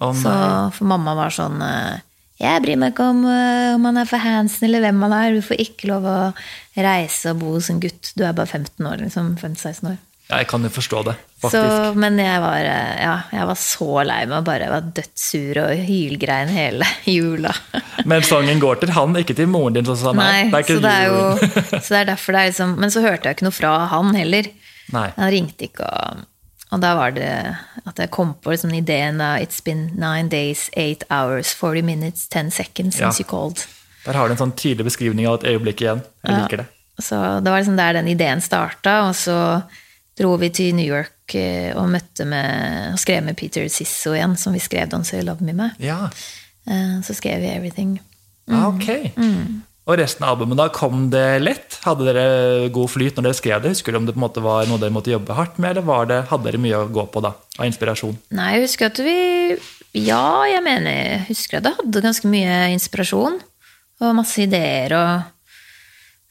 Oh, Så, for mamma var sånn eh, Jeg bryr meg ikke om, eh, om han er for Hansen eller hvem han er. Du får ikke lov å reise og bo hos en gutt. Du er bare 15 år, liksom. 15-16 år. Ja, Jeg kan jo forstå det, Så, faktisk. men jeg var, eh, ja, jeg var så lei meg. Bare var dødssur og hylgrein hele jula. Men sangen går til han, ikke til moren din, som sa nei. Nei, ikke så, det er jo, så det er derfor det er liksom Men så hørte jeg ikke noe fra han heller. Nei. Han ringte ikke, og, og da var det at jeg kom på liksom ideen av It's been nine days, eight hours, 40 minutes, 10 seconds since Ja. you called. Der har du en sånn tydelig beskrivning av et øyeblikk igjen. Jeg Ja. liker det. Så det var liksom der den ideen starta, og så dro vi til New York eh, og møtte med og skrev med Peter Sisso igjen, som vi skrev Don't Say Love Me med. Ja, Eh, Så skrev vi Everything. ah, ok. Og resten av albumet, da, kom det lett? Hadde dere god flyt når dere skrev det? Husker du om det på en måte var noe dere måtte jobbe hardt med, eller det, hadde dere mye å gå på da, av inspirasjon? Nei, jeg husker at vi Ja, jeg mener jeg husker at jeg hadde ganske mye inspirasjon. Og masse ideer og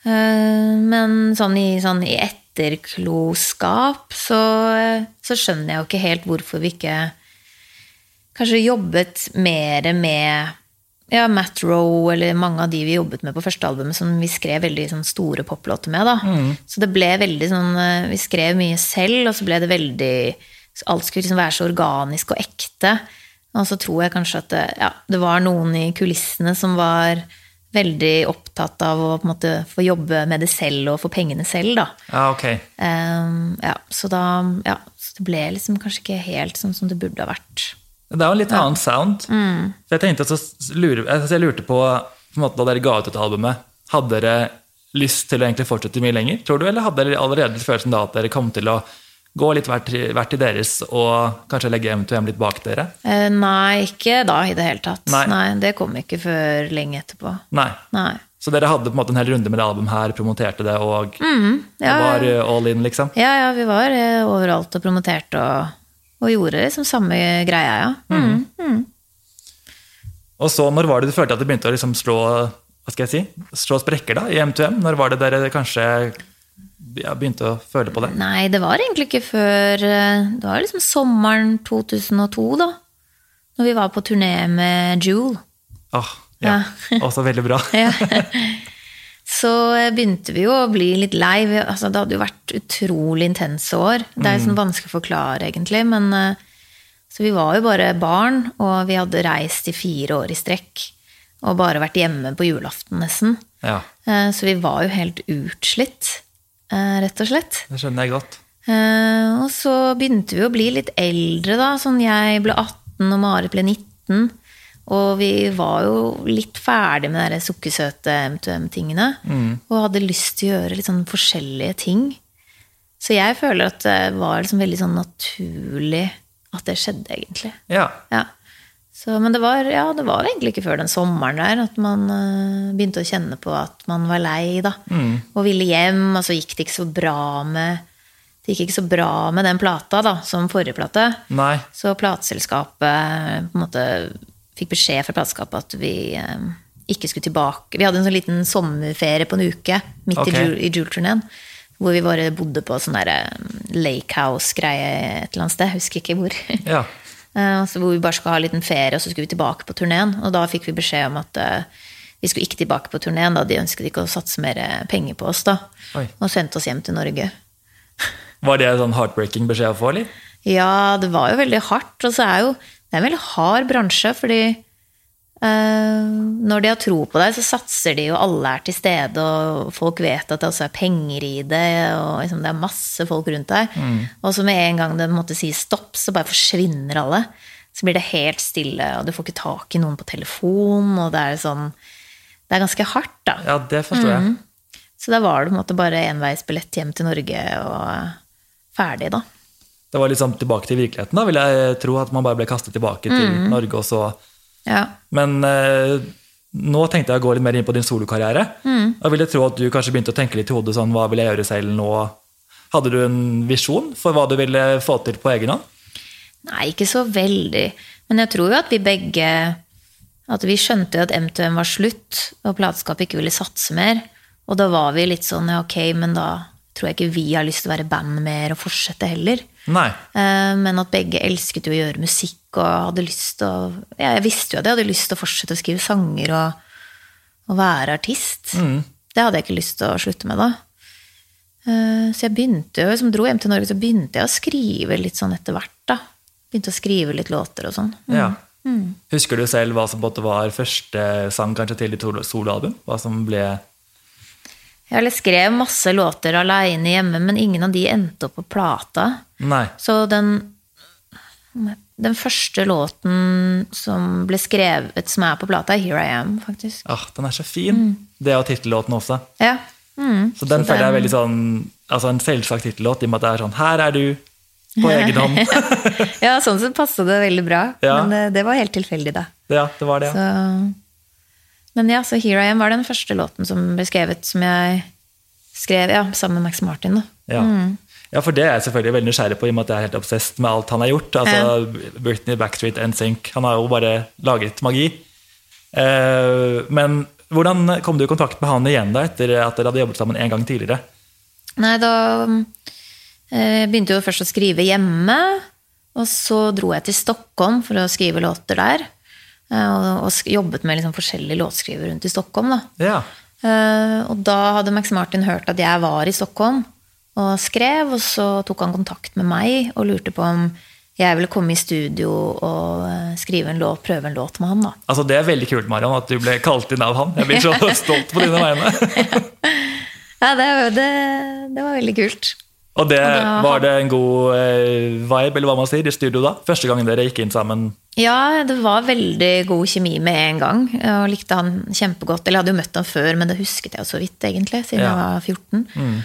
øh, Men sånn i, sånn i etterkloskap så, så skjønner jeg jo ikke helt hvorfor vi ikke kanskje jobbet mer med ja, Matt Rowe eller mange av de vi jobbet med på første albumet, som vi skrev veldig sånn, store poplåter med. Da. Så det ble veldig sånn eh, Vi skrev mye selv, og så ble det veldig Alt skulle liksom være så organisk og ekte. Og så tror jeg kanskje at det, ja, det var noen i kulissene som var veldig opptatt av å måte få jobbe med det selv og få pengene selv, da. Ja, ok. um, ja, så da Ja, så det ble liksom kanskje ikke helt sånn som det burde ha vært. Det er jo en litt annen sound. Mm. Så jeg tenkte så lurer, altså jeg lurte på, på måte, da dere ga ut dette albumet, hadde dere lyst til å egentlig fortsette mye lenger, tror du? Eller hadde dere allerede følelsen da at dere kom til å gå litt hvert, hvert til deres og kanskje legge M2M litt bak dere? Eh, nei, ikke da i det hele tatt. Nei. Nei, Det kom ikke før lenge etterpå. Nei. Nei. Så dere hadde på en måte en hel runde med det albumet her, promoterte det og Mm, ja, var all in, liksom? ja, ja, vi var eh, overalt og promoterte og, og gjorde liksom samme greia, ja. Mm. Og så, når var det du følte at det begynte å liksom slå hva skal jeg si, slå sprekker da, i M2M? Når var det dere kanskje ja, begynte å føle på det? Nei, det var egentlig ikke før eh, Det var liksom sommeren 2002, da. Når vi var på turné med Jewel. Åh, ja, også veldig bra. Ja. Så eh, begynte vi jo å bli litt lei. Altså, det hadde jo vært utrolig intense år. Det er jo sånn vanskelig å forklare, egentlig. Men eh, Så vi var jo bare barn, og vi hadde reist i fire år i strekk. Og bare vært hjemme på julaften, nesten. Ja, Eh, Så vi var jo helt utslitt, rett og slett. det skjønner jeg godt. Og så begynte vi å bli litt eldre, da. Sånn jeg ble 18, og Marit ble 19. Og vi var jo litt ferdig med de sukkersøte MTM-tingene. Og hadde lyst til å gjøre litt sånn forskjellige ting. Så jeg føler at det var liksom veldig sånn naturlig at det skjedde, egentlig. Ja, Ja. Så, men det var, ja, det var egentlig ikke før den sommeren der at man uh, begynte å kjenne på at man var lei, da. Og ville hjem, og så gikk det ikke så bra med Det gikk ikke så bra med den plata da, som forrige plate. nei, Så plateselskapet på en måte fikk beskjed fra plateskapet at vi eh, ikke skulle tilbake. Vi hadde en sånn liten sommerferie på en uke midt okay. i Jule- i Jule-turneen. Hvor vi bare bodde på sånn eh, lake house-greie et eller annet sted. Jeg husker ikke hvor. ja. Altså hvor vi bare skulle ha en liten ferie, og så skulle vi tilbake på turneen. Og da fikk vi beskjed om at vi skulle ikke tilbake på turneen, de ønsket ikke å satse mer penger på oss. da. Oi. Og sendte oss hjem til Norge. Var det en sånn heartbreaking beskjed å få, eller? Ja, det var jo veldig hardt. Og så er jo det er en veldig hard bransje, fordi eh, når de har tro på deg, så satser de og alle er til stede, og folk vet at det også er penger i det, og liksom, det er masse folk rundt deg. Og så med en gang det måtte si stopp, så bare forsvinner alle. Så blir det helt stille, og du får ikke tak i noen på telefon, og det er sånn Det er ganske hardt, da. Ja, det forstår jeg. Så da var det på en måte bare enveisbillett hjem til Norge og ferdig, da. Det var liksom tilbake til virkeligheten, da, vil jeg tro. At man bare ble kastet tilbake til Norge, og så Ja. Men eh, nå tenkte jeg å gå litt mer inn på din solokarriere. Og ville tro at du kanskje begynte å tenke litt i hodet sånn, hva vil jeg gjøre selv nå? Hadde du en visjon for hva du ville få til på egen hånd? Nei, ikke så veldig. Men jeg tror jo at vi begge At vi skjønte jo at M2M var slutt, og plateselskapet ikke ville satse mer. Og da var vi litt sånn ja, ok, men da tror jeg ikke vi har lyst til å være band mer og fortsette heller. Nei. Eh, Men at begge elsket jo å gjøre musikk og hadde lyst til å ja, Jeg visste jo at jeg hadde lyst til å fortsette å skrive sanger og, og være artist. Det hadde jeg ikke lyst til å slutte med da. Eh, Så jeg begynte jo, som dro hjem til Norge, så begynte jeg å skrive litt sånn etter hvert. da. Begynte å skrive litt låter og sånn. Ja. Husker du selv hva som var første sang kanskje til ditt solo- soloalbum? Hva som ble Jeg skrev masse låter aleine hjemme, men ingen av de endte opp på plata. Nei. Så den, den første låten som ble skrevet som er på plata, er Here I Am, faktisk. Ah, den er så fin. Det er jo tittellåten også. Ja. Mm. Så den Så føler jeg er veldig sånn Altså en selvsagt tittellåt, i og med at det er sånn Her er du, på egen hånd. ja, sånn sett passet det veldig bra. Ja. Men det, det var helt tilfeldig, da. ja, det var det. Så, Ja. Men ja, så Here I Am var den første låten som ble skrevet, som jeg skrev ja, sammen med Max Martin. da. Ja. ja, for det er jeg selvfølgelig veldig nysgjerrig på, i og med at jeg er helt obsessed med alt han har gjort. Altså, Britney, Backstreet, NSYNC. Han har jo bare laget magi. Eh, men hvordan kom du i kontakt med han igjen da, etter at dere hadde jobbet sammen en gang tidligere? Nei, da eh, begynte jeg jo først å skrive hjemme. Og så dro jeg til Stockholm for å skrive låter der. Eh, Og, og jobbet med liksom forskjellige låtskrivere rundt i Stockholm. da. Ja. Uh, og da hadde Max Martin hørt at jeg var i Stockholm og skrev, og så tok han kontakt med meg og lurte på om jeg ville komme i studio og eh, skrive en låt, prøve en låt med han. da. Altså Det er veldig kult Marion, at du ble kalt inn av han. Jeg blir så stolt på dine vegne. Ja, det, det, det var veldig kult. Og det, Var det en god eh, vibe eller hva man sier, i studio da? Første gangen dere gikk inn sammen? Ja, det var veldig god kjemi med en gang. Og likte han kjempegodt. Eller jeg hadde jo møtt han før, men det husket jeg jo så vidt, egentlig, siden Ja. jeg var 14.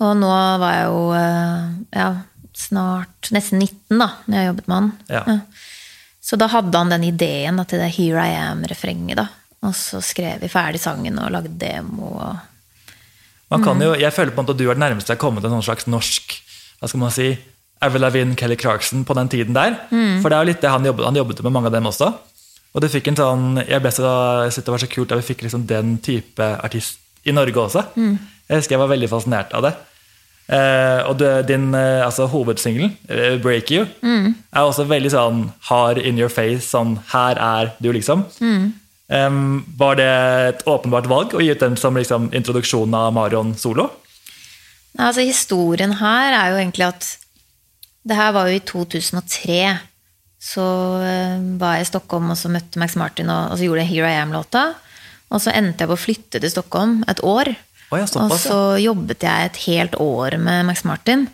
Og nå var jeg jo eh, ja, snart nesten 19 da, når jeg jobbet med han. Ja. Så da hadde han den ideen da, til det Here I Am-refrenget. da. Og så skrev vi ferdig sangen og lagde demo. og Mm. Jo, jeg føler på en måte at du er det nærmeste jeg har kommet til noen slags norsk hva skal man si, Avril Lavigne, Kelly Clarkson på den tiden der. Mm. For det er jo litt det han jobbet, han jobbet med mange av dem også. Og det fikk en sånn, jeg ble så, jeg synes det var så kult at vi fikk liksom den type artist i Norge også. Mm. Jeg husker jeg var veldig fascinert av det. Eh, og du, din eh, altså, hovedsingel, eh, 'Break You', Mm. er også veldig sånn hard in your face. Sånn 'her er du', liksom. Mm. Em, var det et åpenbart valg å gi ut den som liksom, introduksjonen av Marion solo? Altså, historien her er jo egentlig at Det her var jo i 2003. så var jeg i Stockholm og så møtte Max Martin, og, og så gjorde jeg Here I Am-låta. Og så endte jeg på å flytte til Stockholm et år. Oh, ja, og så jobbet jeg et helt år med Max Martin.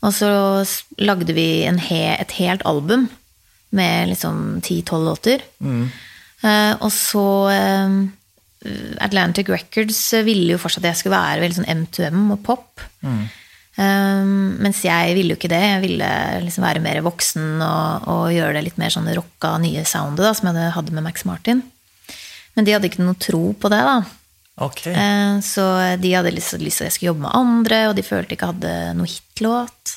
Og så lagde vi en he, et helt album med liksom ti-tolv låter. Eh, og så eh, Atlantic Records ville jo fortsatt at jeg skulle være veldig sånn M2M og pop. Eh, mens jeg ville jo ikke det. Jeg ville liksom være mer voksen og, og gjøre det litt mer sånn rocka, nye soundet da, som jeg hadde med Max Martin. Men de hadde ikke noe tro på det, da. Okay. Uh, Så de hadde lyst lyst til at jeg skulle jobbe med andre, og de følte ikke jeg hadde noe hitlåt.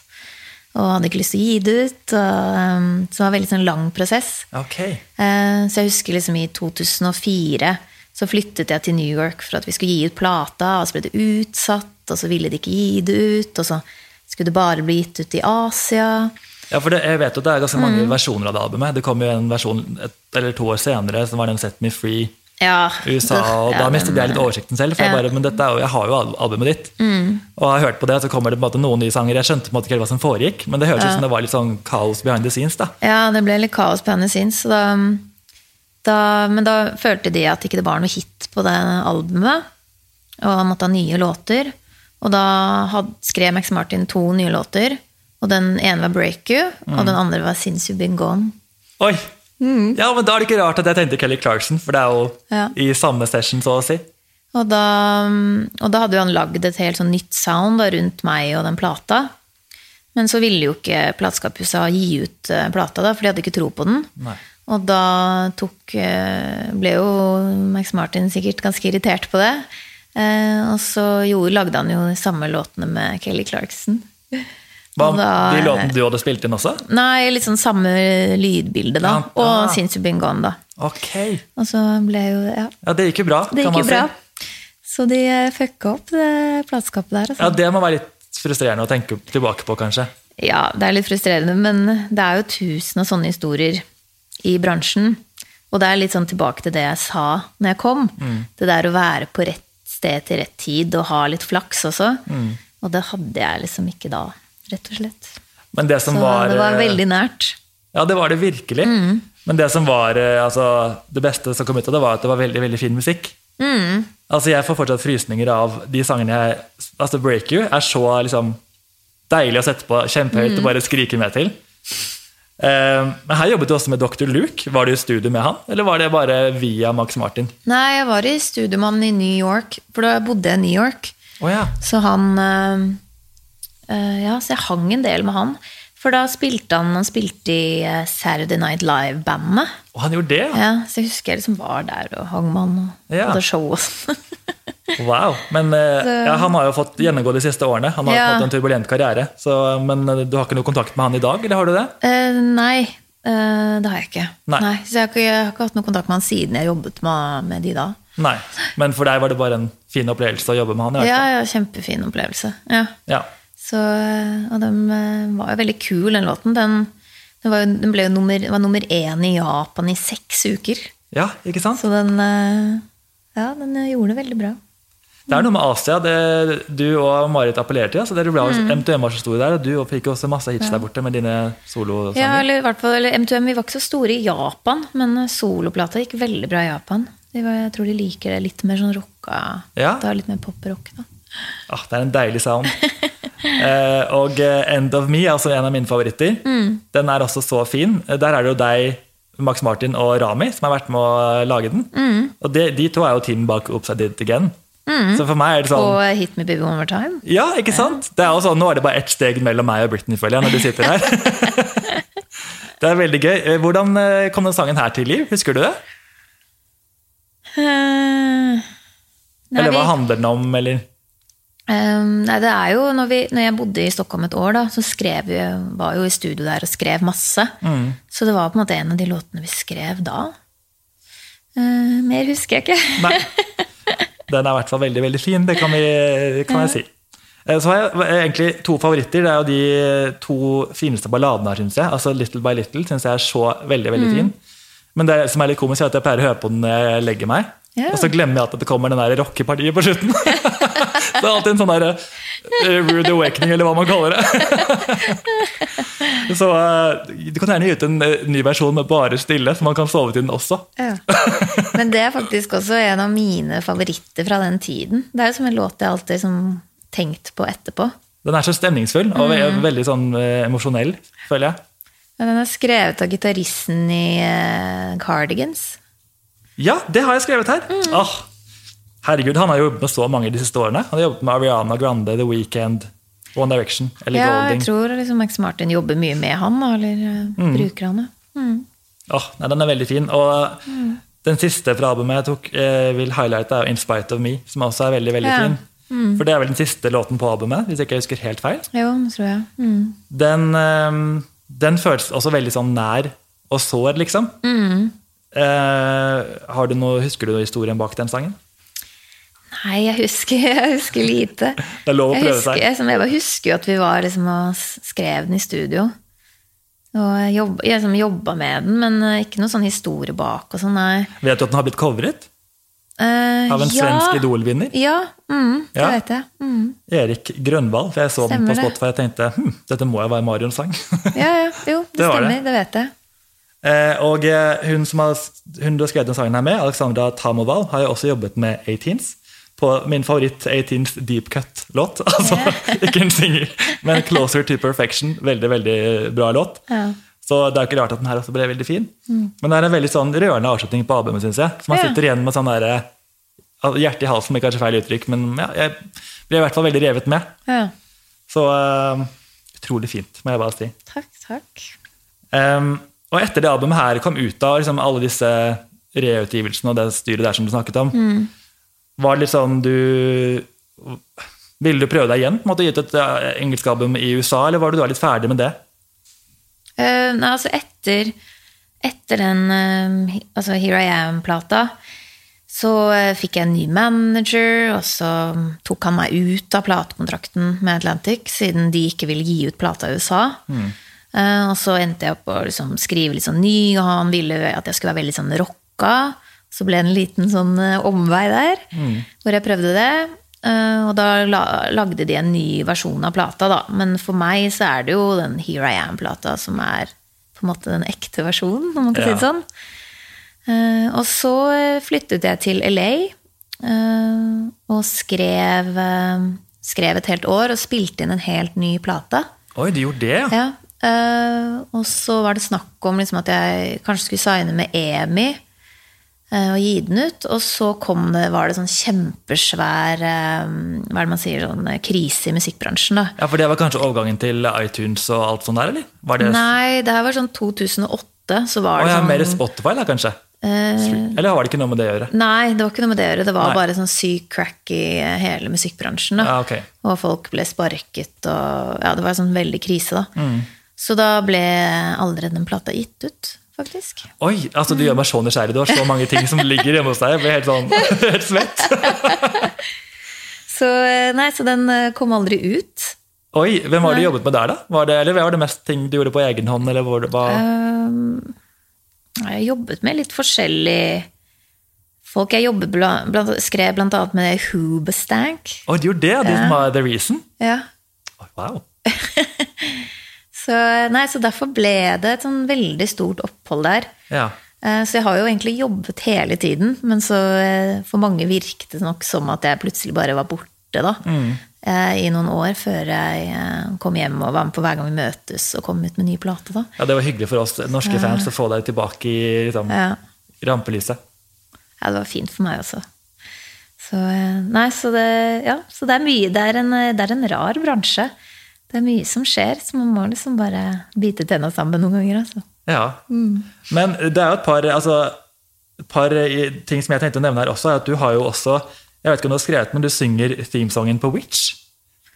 Og hadde ikke lyst til å gi det ut. Og, um, så det var en veldig sånn lang prosess. Okay. Uh, Så jeg husker liksom i 2004 så flyttet jeg til New York for at vi skulle gi ut plata, og så ble det utsatt, og så ville de ikke gi det ut, og så skulle det bare bli gitt ut i Asia. Ja, for det, jeg vet jo det er ganske Mm. mange versjoner av det albumet. Det kom jo en versjon et eller to år senere, som var den Set Me Free Ja, USA. Og da mistet jeg litt oversikten selv, for jeg. Mm. bare, men dette jeg har jo albumet ditt. Og jeg har hørt på det, så kommer det på en måte noen nye sanger. Jeg skjønte på en måte ikke helt hva som foregikk, men det høres ut som det var litt sånn kaos behind the scenes. da. Ja, det ble litt kaos behind the scenes. Da, da, men da følte de at ikke det var noe hit på det albumet, og han måtte ha nye låter. Og da had, skrev Max Martin to nye låter, og den ene var 'Break You', og den andre var 'Since You've Been Gone'. Oi! Ja, men Da er det ikke rart at jeg tenkte Kelly Clarkson, for det er jo Mm. Ja. i samme session, så å si. Og da, og da hadde jo han lagd et helt sånn nytt sound da, rundt meg og den plata. Men så ville jo ikke plateselskapet gi ut eh, plata, da, for de hadde ikke tro på den. Nei. Og da tok, eh, ble jo Max Martin sikkert ganske irritert på det. Eh, Og så jo, lagde han jo de samme låtene med Kelly Clarkson. Hva, da- de låtene du hadde spilt inn også? Nei, litt sånn samme lydbilde, da. Ja, Og ah. Since You've Been Gone, da. Ok. Og så ble jo Ja, Ja, det gikk jo bra, det kan man jo bra. si. Så de eh, fucka opp det plateskapet der. Altså. Ja, Det må være litt frustrerende å tenke tilbake på, kanskje. Ja, det er litt frustrerende, men det er jo tusen av sånne historier i bransjen. Og det er litt sånn tilbake til det jeg sa når jeg kom. Det der å være på rett sted til rett tid og ha litt flaks også. Og det hadde jeg liksom ikke da, rett og slett. Men det som Så var, det var eh, veldig nært. Ja, det var det virkelig. Mm. Men det som var eh, altså, det beste som kom ut av det, var at det var veldig veldig fin musikk. Mm. Altså, Jeg får fortsatt frysninger av de sangene jeg Altså, Break You er så liksom, deilig å sette på kjempehøyt Mm. og bare skrike med til. Uh, men her jobbet du også med Dr. Luke. Var du i studio med han, eller var det bare via Max Martin? Nei, jeg var i studio med han i New York, for da bodde jeg i New York. Oh, ja. Så han eh, Ja, så jeg hang en del med han. For da spilte han Han spilte i eh, Saturday Night Live-bandet. Og han gjorde det, ja. Så jeg husker jeg liksom var der og hang med han og Ja. hadde show sånn. Wow. Men så, ja, han har jo fått gjennomgå de siste årene. Han har Ja. fått en turbulent karriere. Så, men eh, du har ikke noe kontakt med han i dag, eller har du det? Uh, nei, uh, det har jeg ikke. Nei. Så jeg har, ikke, jeg har ikke hatt noe kontakt med han siden jeg jobbet med, med de da. Nei. Men for deg var det bare en fin opplevelse å jobbe med han? Ja, ja, kjempefin opplevelse. Ja. Ja. Så, eh, og den eh, var jo veldig kul, den låten. Den, den, var, jo, den nummer, var nummer én i Japan i seks uker. ja, ikke sant? Så den, eh, ja, den gjorde det veldig bra. Det er noe med Asia det du og Marit appellerer til. Altså dere ble, Mm. MTM var så store der, og du fikk også masse hits der borte med dine solosanger. Ja, eller eller M2M, Vi var ikke så store i Japan, men soloplata gikk veldig bra i Japan. Var, jeg tror de liker det litt mer sånn rocka. Ja. Litt mer pop-rock. Ah, det er en deilig sound. eh, og eh, End of Me er også en av mine favoritter. Mm. Den er også så fin. Eh, Der er det jo deg, Max Martin og Rami som har vært med å lage den. Mm. Og de, de to er jo teamet bak Upside It Again. Så for meg er det sånn Og eh, Hit Me Baby One More Time. Ja, ikke sant? Det er jo sånn, Nå er det bare ett steg mellom meg og Britney, føler jeg, når du sitter her. det er veldig gøy. Eh, Hvordan eh, kom den sangen her til liv? Husker du det? Uh, nei, Eller hva vi- handler den om? eller? Um, nei, det er jo når, vi, når jeg bodde i Stockholm et år, da, så skrev vi, var jo i studio der og skrev masse. Mm. Så det var på en måte en av de låtene vi skrev da. Uh, mer husker jeg ikke. Nei. Den er i hvert fall veldig veldig fin, det kan, vi, kan jeg si. Eh, Så har jeg egentlig to favoritter. Det er jo de to fineste balladene her, syns jeg. Altså Little by Little syns jeg er så veldig veldig fin. Men det som er litt komisk, er at jeg pleier å høre på den når jeg legger meg. Ja. Og så glemmer jeg at det kommer den der rockepartiet på slutten. det er alltid en sånn der eh, Rude Awakening, eller hva man kaller det. så eh, du kan gjerne gi ut en eh, ny versjon med bare stille, så man kan sove til den også. Ja. Men det er faktisk også en av mine favoritter fra den tiden. Det er jo som en låt jeg alltid som tenkt på etterpå. Den er så stemningsfull og mm. veldig sånn emosjonell, føler jeg. Men den er skrevet av gitaristen i Cardigans. Ja, det har jeg skrevet her! Åh, herregud, Han har jobbet med så mange de siste årene. Han har jobbet med Ariana Grande, The Weeknd, One Direction, Ellie Ja, jeg tror liksom Max Martin jobber mye med han, eller mm. bruker han det. Mm. Åh, nei, Den er veldig fin. Og den siste fra albumet jeg tok, eh, vil highlighte, er 'In Spite of Me', som også er veldig veldig Ja. fin. For det er vel den siste låten på albumet, hvis jeg ikke husker helt feil. Jo, det tror jeg. Mm. Den, eh, den føles også veldig sånn nær og sår, liksom. Mm. Eh, har du noe, husker du noe historien bak den sangen? Nei, jeg husker, jeg husker lite. Det er lov å prøve husker, seg. jeg, som jeg bare husker jo at vi var liksom og skrev den i studio. Og jobb- jeg liksom jobba med den, men eh, ikke noe sånn historie bak og sånn, nei. Vet du at den har blitt covret? Uh, Av en ja. svensk Idol-vinner? Ja, mm, det Ja. vet jeg. Mm. Erik Grønvald. For jeg så den på. Spotify og tenkte hm, dette må jo være Marions sang. Ja, ja, jo, det, Det stemmer, det. stemmer, det vet jeg. Eh, og eh, hun som har, hun du har skrevet den sangen her med, Alexandra Tamoval, har jo også jobbet med 18s. På min favoritt 18th Deep Cut-låt. Altså, ikke en singel, men 'Closer to Perfection'. Veldig, veldig bra låt. Ja. Så det er ikke rart at den her også ble veldig fin. Men det er en veldig sånn rørende avslutning på albumet, syns jeg. Så man sitter igjen med sånn der, altså, hjerte i halsen, med kanskje feil uttrykk, men ja, jeg ble i hvert fall veldig revet med. ja. Så uh, utrolig fint, må jeg bare si. Takk, takk. Um, og etter det albumet her kom ut av liksom, alle disse reutgivelsene og det styret der som du snakket om, var sånn du Ville du prøve deg igjen? på en måte Gitt et eh, engelsk album i USA, eller var du da litt ferdig med det? Uh, nei, altså etter, etter den uh, altså Here I Am-plata, så uh, fikk jeg en ny manager, og så tok han meg ut av platekontrakten med Atlantic, siden de ikke ville gi ut plata i USA. Eh, og så endte jeg opp å liksom skrive litt sånn ny, og han ville at jeg skulle være veldig sånn rocka. Så ble det en liten sånn eh, omvei der, hvor jeg prøvde det. Eh, og da lagde de en ny versjon av plata, da. Men for meg så er det jo den Here I Am-plata som er på en måte den ekte versjonen, om man kan si det sånn. Eh, og så flyttet jeg til LA og skrev, skrev et helt år og spilte inn en helt ny plate. Oi, du gjorde det, ja. Ja, og så var det snakk om liksom at jeg kanskje skulle signe med EMI og gi den ut. Og så kom det, var det sånn kjempesvær eh, hva er det man sier, sånn eh, krise i musikkbransjen. da. Ja, For det var kanskje overgangen til iTunes og alt sånt der, eller? Var det Nei, det her var sånn 2008. Så var det ja, sånn mer Spotify, da, kanskje? Eller har det ikke noe med det å gjøre? Nei, det var ikke noe med det å gjøre. Det var Nei. bare sånn syk crack i hele musikkbransjen. da. Ja, okay. Og folk ble sparket, og ja, det var sånn veldig krise, da. Mm. Så da ble aldri den plata gitt ut, faktisk. Oi, altså du gjør meg så nysgjerrig. Du har så mange ting som ligger hjemme hos deg. Jeg blir helt sånn helt svett. Så eh, nei, så den eh, kom aldri ut. Oi, hvem var det du jobbet med der, da? Var det, eller var det mest ting du gjorde på egen hånd? eller var det. Um, jeg har jobbet med litt forskjellig folk. Jeg jobbet blant, blant, skrev annet med Hoobastank. Oi, du gjorde det? De som var The Reason? Ja. Oh, Wow. Så, nei, så derfor ble det et sånn veldig stort opphold der. Ja. Eh, Så jeg har jo egentlig jobbet hele tiden, men så eh, for mange virket det nok som at jeg plutselig bare var borte, da. Mm. I noen år før jeg eh, kom hjem og var med på hver gang vi møtes og kom ut med ny plate, da. ja, Det var hyggelig for oss norske fans å få deg tilbake i liksom, Ja. rampelyset. ja, det var fint for meg også. Så, eh, nei, så det, ja, så det er mye. Det er, en, eh, det er en rar bransje. Det er mye som skjer, så man må liksom bare bite tenna sammen noen ganger. Altså. Ja. Men det er jo et par, altså, et par eh, ting som jeg tenkte å nevne her også, er at du har jo også Jeg vet ikke om du har skrevet, men du synger themesongen på Witch.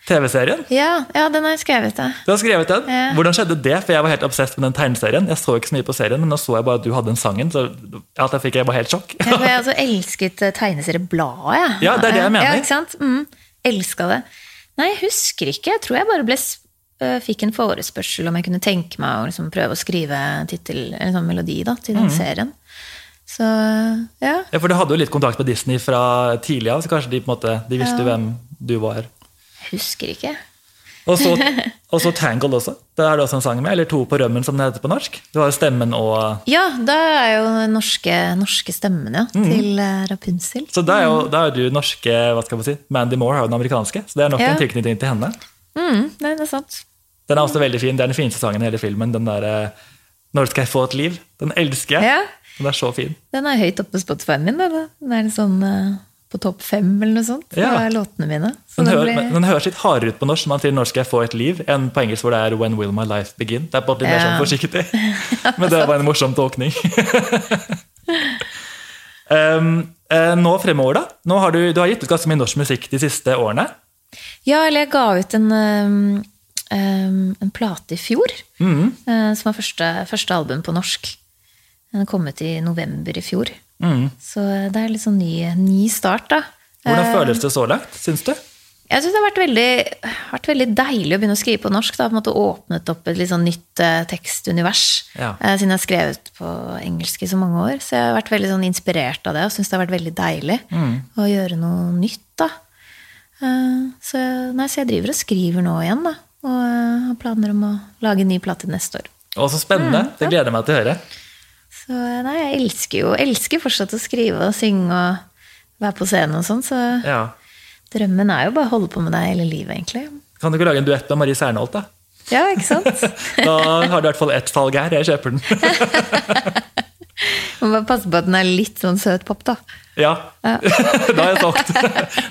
TV-serien. Ja, ja, den har jeg skrevet, da. Du har skrevet den. Ja. Hvordan skjedde det? For jeg var helt obsess med den tegneserien. Jeg så ikke så mye på serien, men nå så jeg bare at du hadde den sangen, så ja, da fikk jeg bare helt sjokk. Ja, for jeg også elsket eh, tegneseriebladet. Ja, det er det jeg mener. Ja, ikke sant? Mm, Elska det. Nei, jeg husker ikke. Jeg tror jeg bare ble, øh, fikk en forespørsel om jeg kunne tenke meg å liksom prøve å skrive titel, en sånn melodi da, til Mm. den serien. Så ja. Ja, For du hadde jo litt kontakt med Disney fra tidlig av, så kanskje de på en måte, de visste Ja. hvem du var. Jeg husker ikke. Og så, og så Tangled også. Det er det også en sang med. Eller To på rømmen, som det heter på norsk. Du har jo stemmen og Ja, da er jo norske, norske stemmen ja, til eh, Rapunzel. Så da er jo da er du norske hva skal man si, Mandy Moore har jo den amerikanske. Så det er nok Ja. en tilknytning til henne. Mm, det er sant. Den er også veldig fin. Det er den fineste sangen i hele filmen. Den der eh, 'Når skal jeg få et liv'. Den elsker jeg. Ja, Den er så fin. Den er høyt oppe på Spotify-en min. Da. Den er litt sånn eh, på topp fem eller noe sånt. Ja. er låtene mine. Den, den ble... den høres litt hardere ut på norsk man sier 'Når skal jeg få et liv', enn på engelsk hvor det er 'When will my life begin'. Det er bare litt mer sånn forsiktig. Men det var en morsom tolkning. um, nå fremover, da? Nå har du, du har gitt ut ganske mye norsk musikk de siste årene. Ja, eller jeg ga ut en, en plate i fjor. Mm. eh, som var første, første album på norsk. Den kom ut i november i fjor. Mm. Så eh, det er litt sånn ny, ny start, da. Hvordan Eh, føles det så langt, syns du? Jeg syns det har vært veldig, vært veldig deilig å begynne å skrive på norsk. Da. På en måte åpnet opp et litt sånn nytt eh, tekstunivers. Ja. siden jeg har skrevet på engelsk i så mange år. Så jeg har vært veldig sånn inspirert av det og syns det har vært veldig deilig Mm. å gjøre noe nytt. da. Så, nei, så jeg driver og skriver nå igjen, da. Og har planer om å lage en ny plate neste år. Å, så spennende. Det gleder jeg meg til å høre. Så nei, jeg elsker jo elsker fortsatt å skrive og synge og være på scenen og sånn. Så Ja. drømmen er jo bare å holde på med det hele livet, egentlig. Kan du ikke lage en duett med Marie Serneholt, da? Ja, ikke sant? Da har du i hvert fall ett salg her. Jeg kjøper den. Må bare passe på at den er litt sånn søt pop, da. Ja, da har jeg solgt.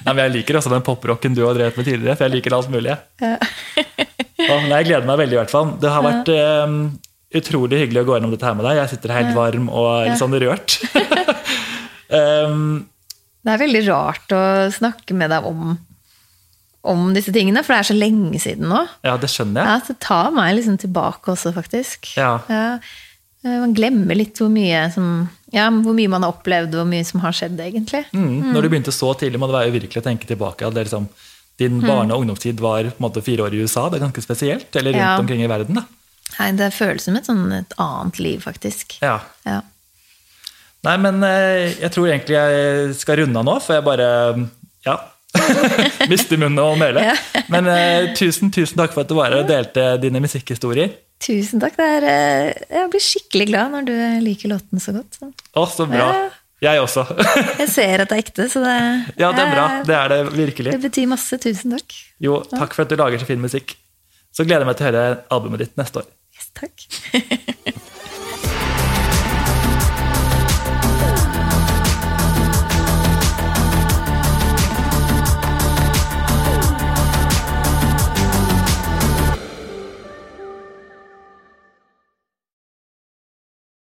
Nei, men jeg liker også den poprocken du har drevet med tidligere, for jeg liker alt mulig. Ja. Å, nei, jeg gleder meg veldig, i hvert fall. Det har vært eh, utrolig hyggelig å gå gjennom dette her med deg. Jeg sitter helt varm og litt sånn rørt. um, Det er veldig rart å snakke med deg om, om disse tingene, for det er så lenge siden nå. ja, det skjønner jeg. Ja, det tar meg liksom tilbake også, faktisk. Ja. ja. Man glemmer litt hvor mye, som, ja, hvor mye man har opplevd, hvor mye som har skjedd, egentlig. Mm, når du begynte så tidlig, må det være uvirkelig å tenke tilbake. At det liksom, din barne- og ungdomstid var på en måte fire år i USA. Det er ganske spesielt. Eller rundt Ja. omkring i verden. da. Nei, det føles som et, sånn, et annet liv, faktisk. Ja. Ja. Nei, men eh, jeg tror egentlig jeg skal runde av nå, for jeg bare ja, mister munnen og mele. Men eh, tusen, tusen takk for at du var her og delte dine musikkhistorier. Tusen takk. Er, eh, jeg blir skikkelig glad når du liker låtene så godt. Så. Å, så bra. Ja. Jeg også. Jeg ser at det er ekte, så det, Ja, det er bra. Det er det virkelig. det betyr masse. Tusen takk. Jo, takk for at du lager så fin musikk. Så gleder jeg meg til å høre albumet ditt neste år. Yes, takk.